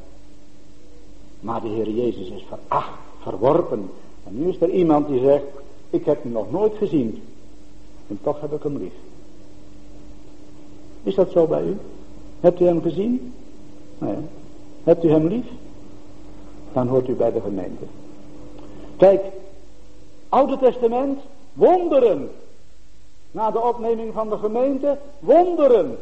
Maar de Heer Jezus is veracht, verworpen. En nu is er iemand die zegt, ik heb hem nog nooit gezien. En toch heb ik hem lief. Is dat zo bij u? Hebt u hem gezien? Nee. Hebt u hem lief? dan hoort u bij de gemeente. Kijk, Oude Testament, wonderen. Na de opneming van de gemeente, wonderen.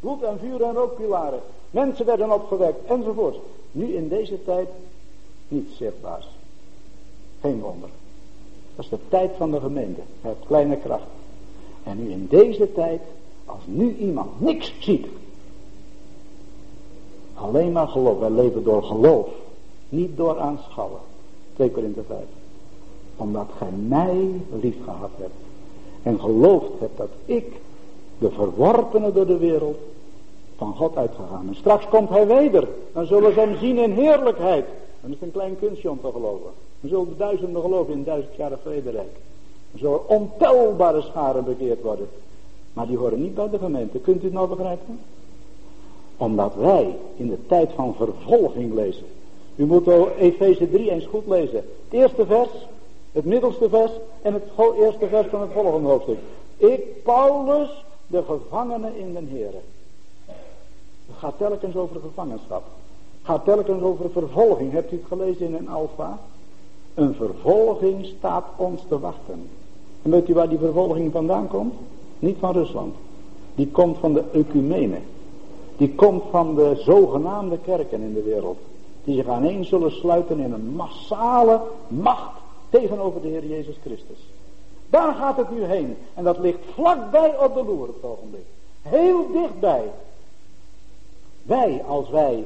Bloed en vuur en rookpilaren. Mensen werden opgewekt enzovoort. Nu in deze tijd niet zichtbaar. Geen wonder. Dat is de tijd van de gemeente. Hij heeft kleine kracht. En nu in deze tijd, als nu iemand niks ziet. Alleen maar geloof. Wij leven door geloof. Niet door aanschouwen. 2 Korinthe 5. Omdat gij mij lief gehad hebt. En geloofd hebt dat ik, de verworpene door de wereld, van God uitgegaan. En straks komt hij weder. Dan zullen ze hem zien in heerlijkheid. Dan is een klein kunstje om te geloven. Dan zullen duizenden geloven in duizend jaren vrederijk. Dan zullen ontelbare scharen bekeerd worden. Maar die horen niet bij de gemeente. Kunt u het nou begrijpen? Omdat wij in de tijd van vervolging lezen. U moet Efeze 3 eens goed lezen. Het eerste vers, het middelste vers en het eerste vers van het volgende hoofdstuk. Ik, Paulus, de gevangene in den Heere. Het gaat telkens over gevangenschap. Gaat telkens over vervolging. Hebt u het gelezen in een alfa? Een vervolging staat ons te wachten. En weet u waar die vervolging vandaan komt? Niet van Rusland. Die komt van de ecumene. Die komt van de zogenaamde kerken in de wereld die zich aaneen zullen sluiten in een massale macht tegenover de Heer Jezus Christus. Daar gaat het nu heen. En dat ligt vlakbij op de loer het ogenblik. Heel dichtbij. Wij, als wij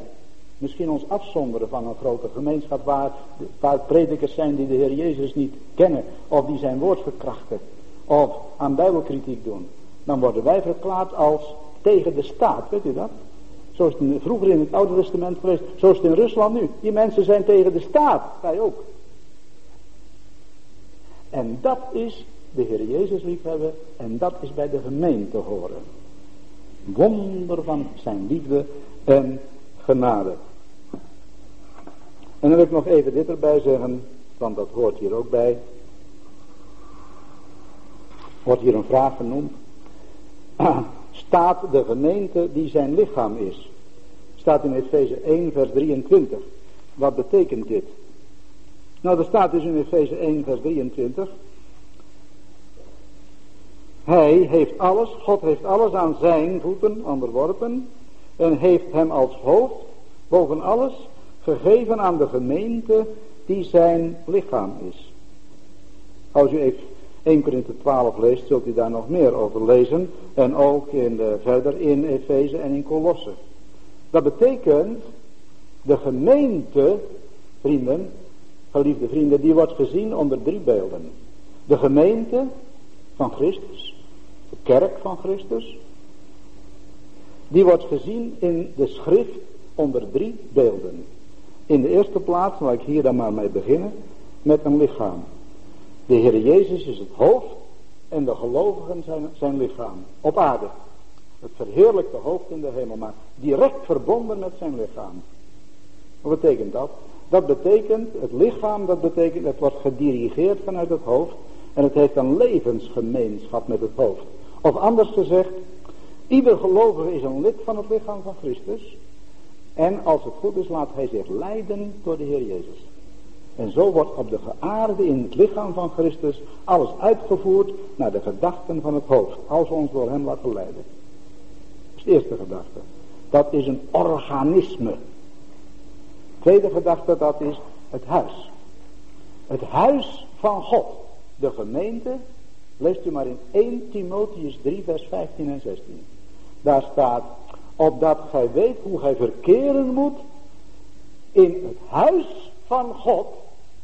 misschien ons afzonderen van een grote gemeenschap waar, waar predikers zijn die de Heer Jezus niet kennen. Of die zijn woord verkrachten. Of aan bijbelkritiek doen. Dan worden wij verklaard als tegen de staat. Weet u dat? Zo is het vroeger in het Oude Testament geweest. Zo is het in Rusland nu. Die mensen zijn tegen de staat. Wij ook. En dat is de Heer Jezus liefhebben. En dat is bij de gemeente horen. Wonder van zijn liefde en genade. En dan wil ik nog even dit erbij zeggen. Want dat hoort hier ook bij. Wordt hier een vraag genoemd. staat de gemeente die zijn lichaam is. Staat in Efeze 1 vers 23. Wat betekent dit? Nou, er staat dus in Efeze 1 vers 23. Hij heeft alles, God heeft alles aan zijn voeten onderworpen en heeft hem als hoofd boven alles gegeven aan de gemeente die zijn lichaam is. Als u even 1 Korinthe 12 leest, zult u daar nog meer over lezen. En ook in de, verder in Efeze en in Colosse. Dat betekent, de gemeente, vrienden, geliefde vrienden, die wordt gezien onder drie beelden. De gemeente van Christus, de kerk van Christus, die wordt gezien in de schrift onder drie beelden. In de eerste plaats, laat ik hier dan maar mee beginnen, met een lichaam. De Heer Jezus is het hoofd en de gelovigen zijn zijn lichaam op aarde. Het verheerlijkte hoofd in de hemel, maar direct verbonden met zijn lichaam. Wat betekent dat? Dat betekent, het lichaam, dat betekent, het wordt gedirigeerd vanuit het hoofd en het heeft een levensgemeenschap met het hoofd. Of anders gezegd, ieder gelovige is een lid van het lichaam van Christus en als het goed is laat hij zich leiden door de Heer Jezus. En zo wordt op de geaarde in het lichaam van Christus alles uitgevoerd naar de gedachten van het hoofd. Als we ons door hem laten leiden. Dat is de eerste gedachte. Dat is een organisme. Tweede gedachte, dat is het huis. Het huis van God. De gemeente, leest u maar in 1 Timotheus 3 vers 15 en 16. Daar staat, opdat gij weet hoe gij verkeren moet in het huis van God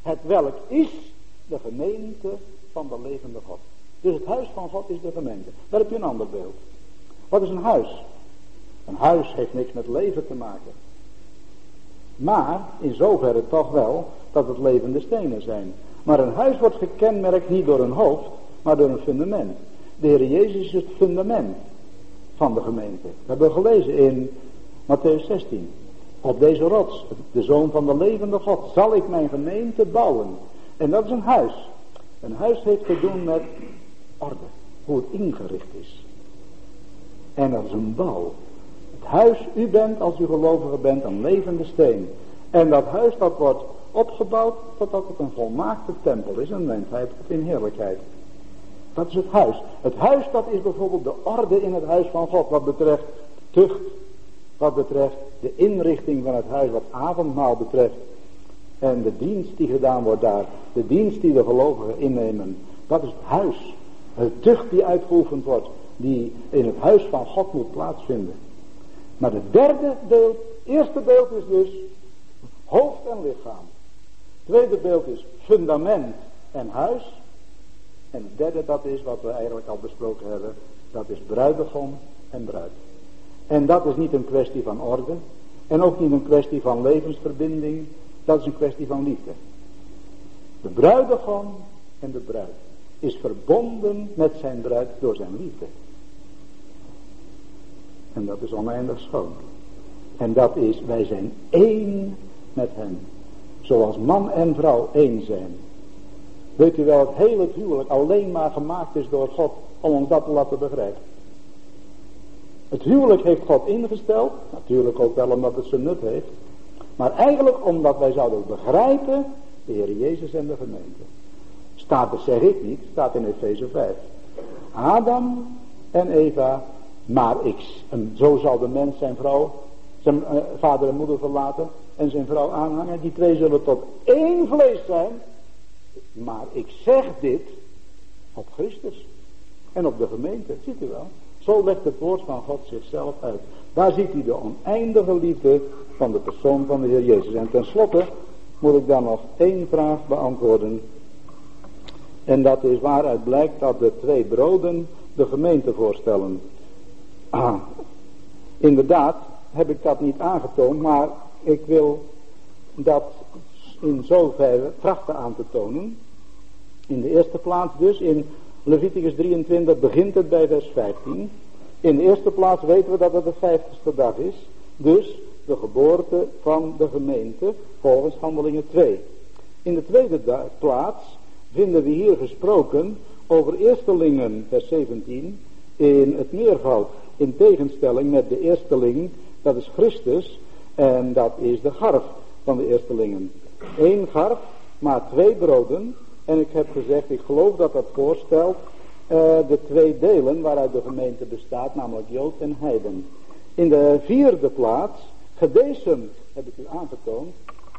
het welk is de gemeente van de levende God. Dus het huis van God is de gemeente. Daar heb je een ander beeld. Wat is een huis? Een huis heeft niks met leven te maken. Maar in zoverre toch wel dat het levende stenen zijn. Maar een huis wordt gekenmerkt niet door een hoofd, maar door een fundament. De Heer Jezus is het fundament van de gemeente. We hebben gelezen in Matthäus 16. Op deze rots, de zoon van de levende God, zal ik mijn gemeente bouwen. En dat is een huis. Een huis heeft te doen met orde, hoe het ingericht is. En dat is een bouw. Het huis, u bent als u gelovige bent een levende steen. En dat huis dat wordt opgebouwd totdat het een volmaakte tempel is, een mensheid in heerlijkheid. Dat is het huis. Het huis dat is bijvoorbeeld de orde in het huis van God wat betreft tucht, wat betreft de inrichting van het huis, wat avondmaal betreft. En de dienst die gedaan wordt daar. De dienst die de gelovigen innemen. Dat is het huis. Het tucht die uitgeoefend wordt. Die in het huis van God moet plaatsvinden. Maar het derde beeld. Eerste beeld is dus hoofd en lichaam. Tweede beeld is fundament en huis. En het derde dat is wat we eigenlijk al besproken hebben. Dat is bruidegom en bruid. En dat is niet een kwestie van orde. En ook niet een kwestie van levensverbinding. Dat is een kwestie van liefde. De bruidegom en de bruid is verbonden met zijn bruid door zijn liefde. En dat is oneindig schoon. En dat is, wij zijn één met hem. Zoals man en vrouw één zijn. Weet u wel, het hele huwelijk alleen maar gemaakt is door God om ons dat te laten begrijpen. Het huwelijk heeft God ingesteld. Natuurlijk ook wel omdat het zijn nut heeft. Maar eigenlijk omdat wij zouden begrijpen. De Heer Jezus en de gemeente. Staat er, zeg ik niet. Staat in Efeze 5. Adam en Eva. Maar ik. En zo zal de mens zijn vrouw. Zijn eh, vader en moeder verlaten. En zijn vrouw aanhangen. Die twee zullen tot één vlees zijn. Maar ik zeg dit. Op Christus. En op de gemeente. Ziet u wel. Zo legt het woord van God zichzelf uit. Daar ziet u de oneindige liefde van de persoon van de Heer Jezus. En tenslotte moet ik dan nog één vraag beantwoorden. En dat is waaruit blijkt dat de twee broden de gemeente voorstellen. Ah, inderdaad heb ik dat niet aangetoond, maar ik wil dat in zoverre trachten aan te tonen. In de eerste plaats dus in Leviticus 23 begint het bij vers 15. In de eerste plaats weten we dat het de vijftigste dag is. Dus de geboorte van de gemeente volgens handelingen 2. In de tweede plaats vinden we hier gesproken over eerstelingen vers 17 in het meervoud. In tegenstelling met de eersteling, dat is Christus. En dat is de garf van de eerstelingen. Eén garf, maar twee broden. En ik heb gezegd, ik geloof dat dat voorstelt uh, de twee delen waaruit de gemeente bestaat, namelijk Jood en Heiden. In de vierde plaats, gedecemd, heb ik u aangetoond,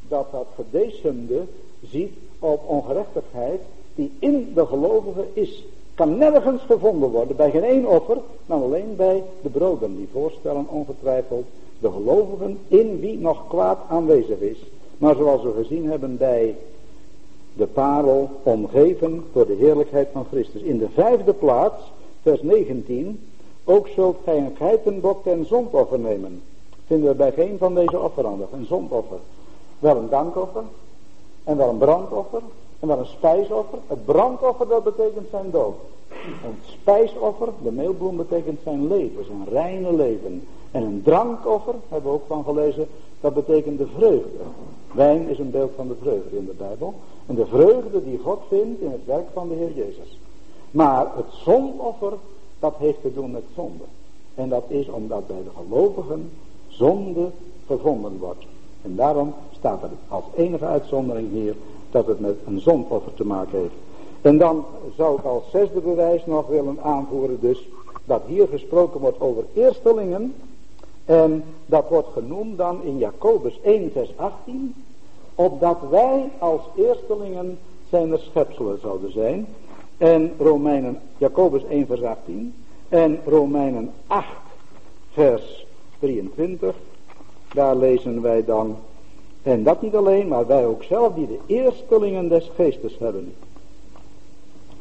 dat dat gedecemde ziet op ongerechtigheid die in de gelovigen is. Kan nergens gevonden worden, bij geen één offer, maar alleen bij de broden die voorstellen ongetwijfeld de gelovigen in wie nog kwaad aanwezig is. Maar zoals we gezien hebben bij de parel omgeven door de heerlijkheid van Christus. In de vijfde plaats, vers 19, ook zult gij een geitenbok ten zondoffer nemen. Vinden we bij geen van deze offeranden, een zondoffer. Wel een dankoffer, en wel een brandoffer, en wel een spijsoffer. Het brandoffer, dat betekent zijn dood. Een spijsoffer, de meelbloem, betekent zijn leven, zijn reine leven. En een drankoffer, hebben we ook van gelezen, dat betekent de vreugde. Wijn is een beeld van de vreugde in de Bijbel. En de vreugde die God vindt in het werk van de Heer Jezus. Maar het zondoffer, dat heeft te doen met zonde. En dat is omdat bij de gelovigen zonde gevonden wordt. En daarom staat er als enige uitzondering hier dat het met een zondoffer te maken heeft. En dan zou ik als zesde bewijs nog willen aanvoeren dus dat hier gesproken wordt over eerstelingen. En dat wordt genoemd dan in Jacobus 1 vers 18 opdat wij als eerstelingen zijn er schepselen zouden zijn. En Romeinen, Jacobus 1 vers 18 en Romeinen 8 vers 23, daar lezen wij dan, en dat niet alleen, maar wij ook zelf die de eerstelingen des geestes hebben.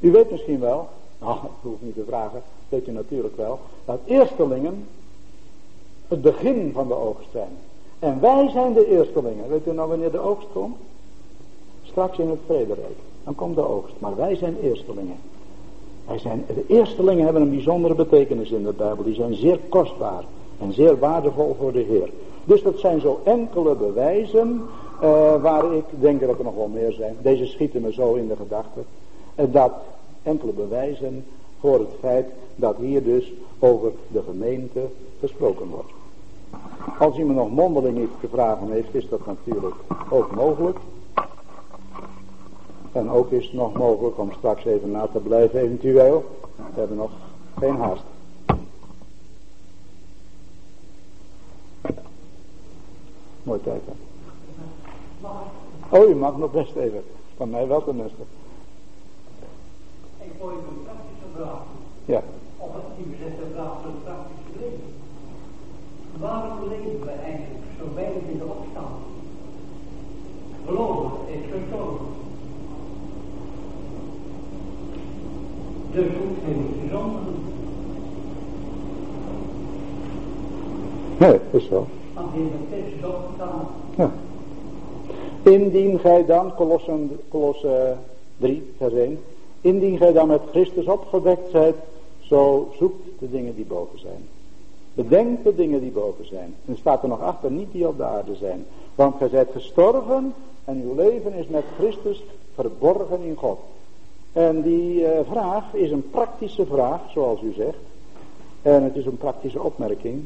U weet misschien wel, nou, ik hoef niet te vragen, weet u natuurlijk wel, dat eerstelingen het begin van de oogst zijn. En wij zijn de eerstelingen. Weet u nou wanneer de oogst komt? Straks in het vrederijk. Dan komt de oogst. Maar wij zijn eerstelingen. Wij zijn, de eerstelingen hebben een bijzondere betekenis in de Bijbel. Die zijn zeer kostbaar en zeer waardevol voor de Heer. Dus dat zijn zo enkele bewijzen uh, waar ik denk dat er nog wel meer zijn. Deze schieten me zo in de gedachten. Dat enkele bewijzen voor het feit dat hier dus over de gemeente gesproken wordt. Als iemand nog mondeling iets te vragen heeft, is dat natuurlijk ook mogelijk. En ook is het nog mogelijk om straks even na te blijven, eventueel. We hebben nog geen haast. Mooi tijd, hè? Oh, u mag nog best even. Van mij wel tenminste. Ik hoor je een praktische vraag. Ja. Of het die bezette vraag zo praktisch leven. Waarom leven we eigenlijk zo weinig in de opstand? Geloven is gestorven. Dus hoeft hij niet. Nee, is zo. Want in de tekst is opgestaan. Ja. Indien gij dan, Colosse 3, vers 1. Indien gij dan met Christus opgewekt zijt, zo zoekt de dingen die boven zijn. Bedenk de dingen die boven zijn. En staat er nog achter, niet die op de aarde zijn. Want gij zijt gestorven en uw leven is met Christus verborgen in God. En die uh, vraag is een praktische vraag, zoals u zegt. En het is een praktische opmerking.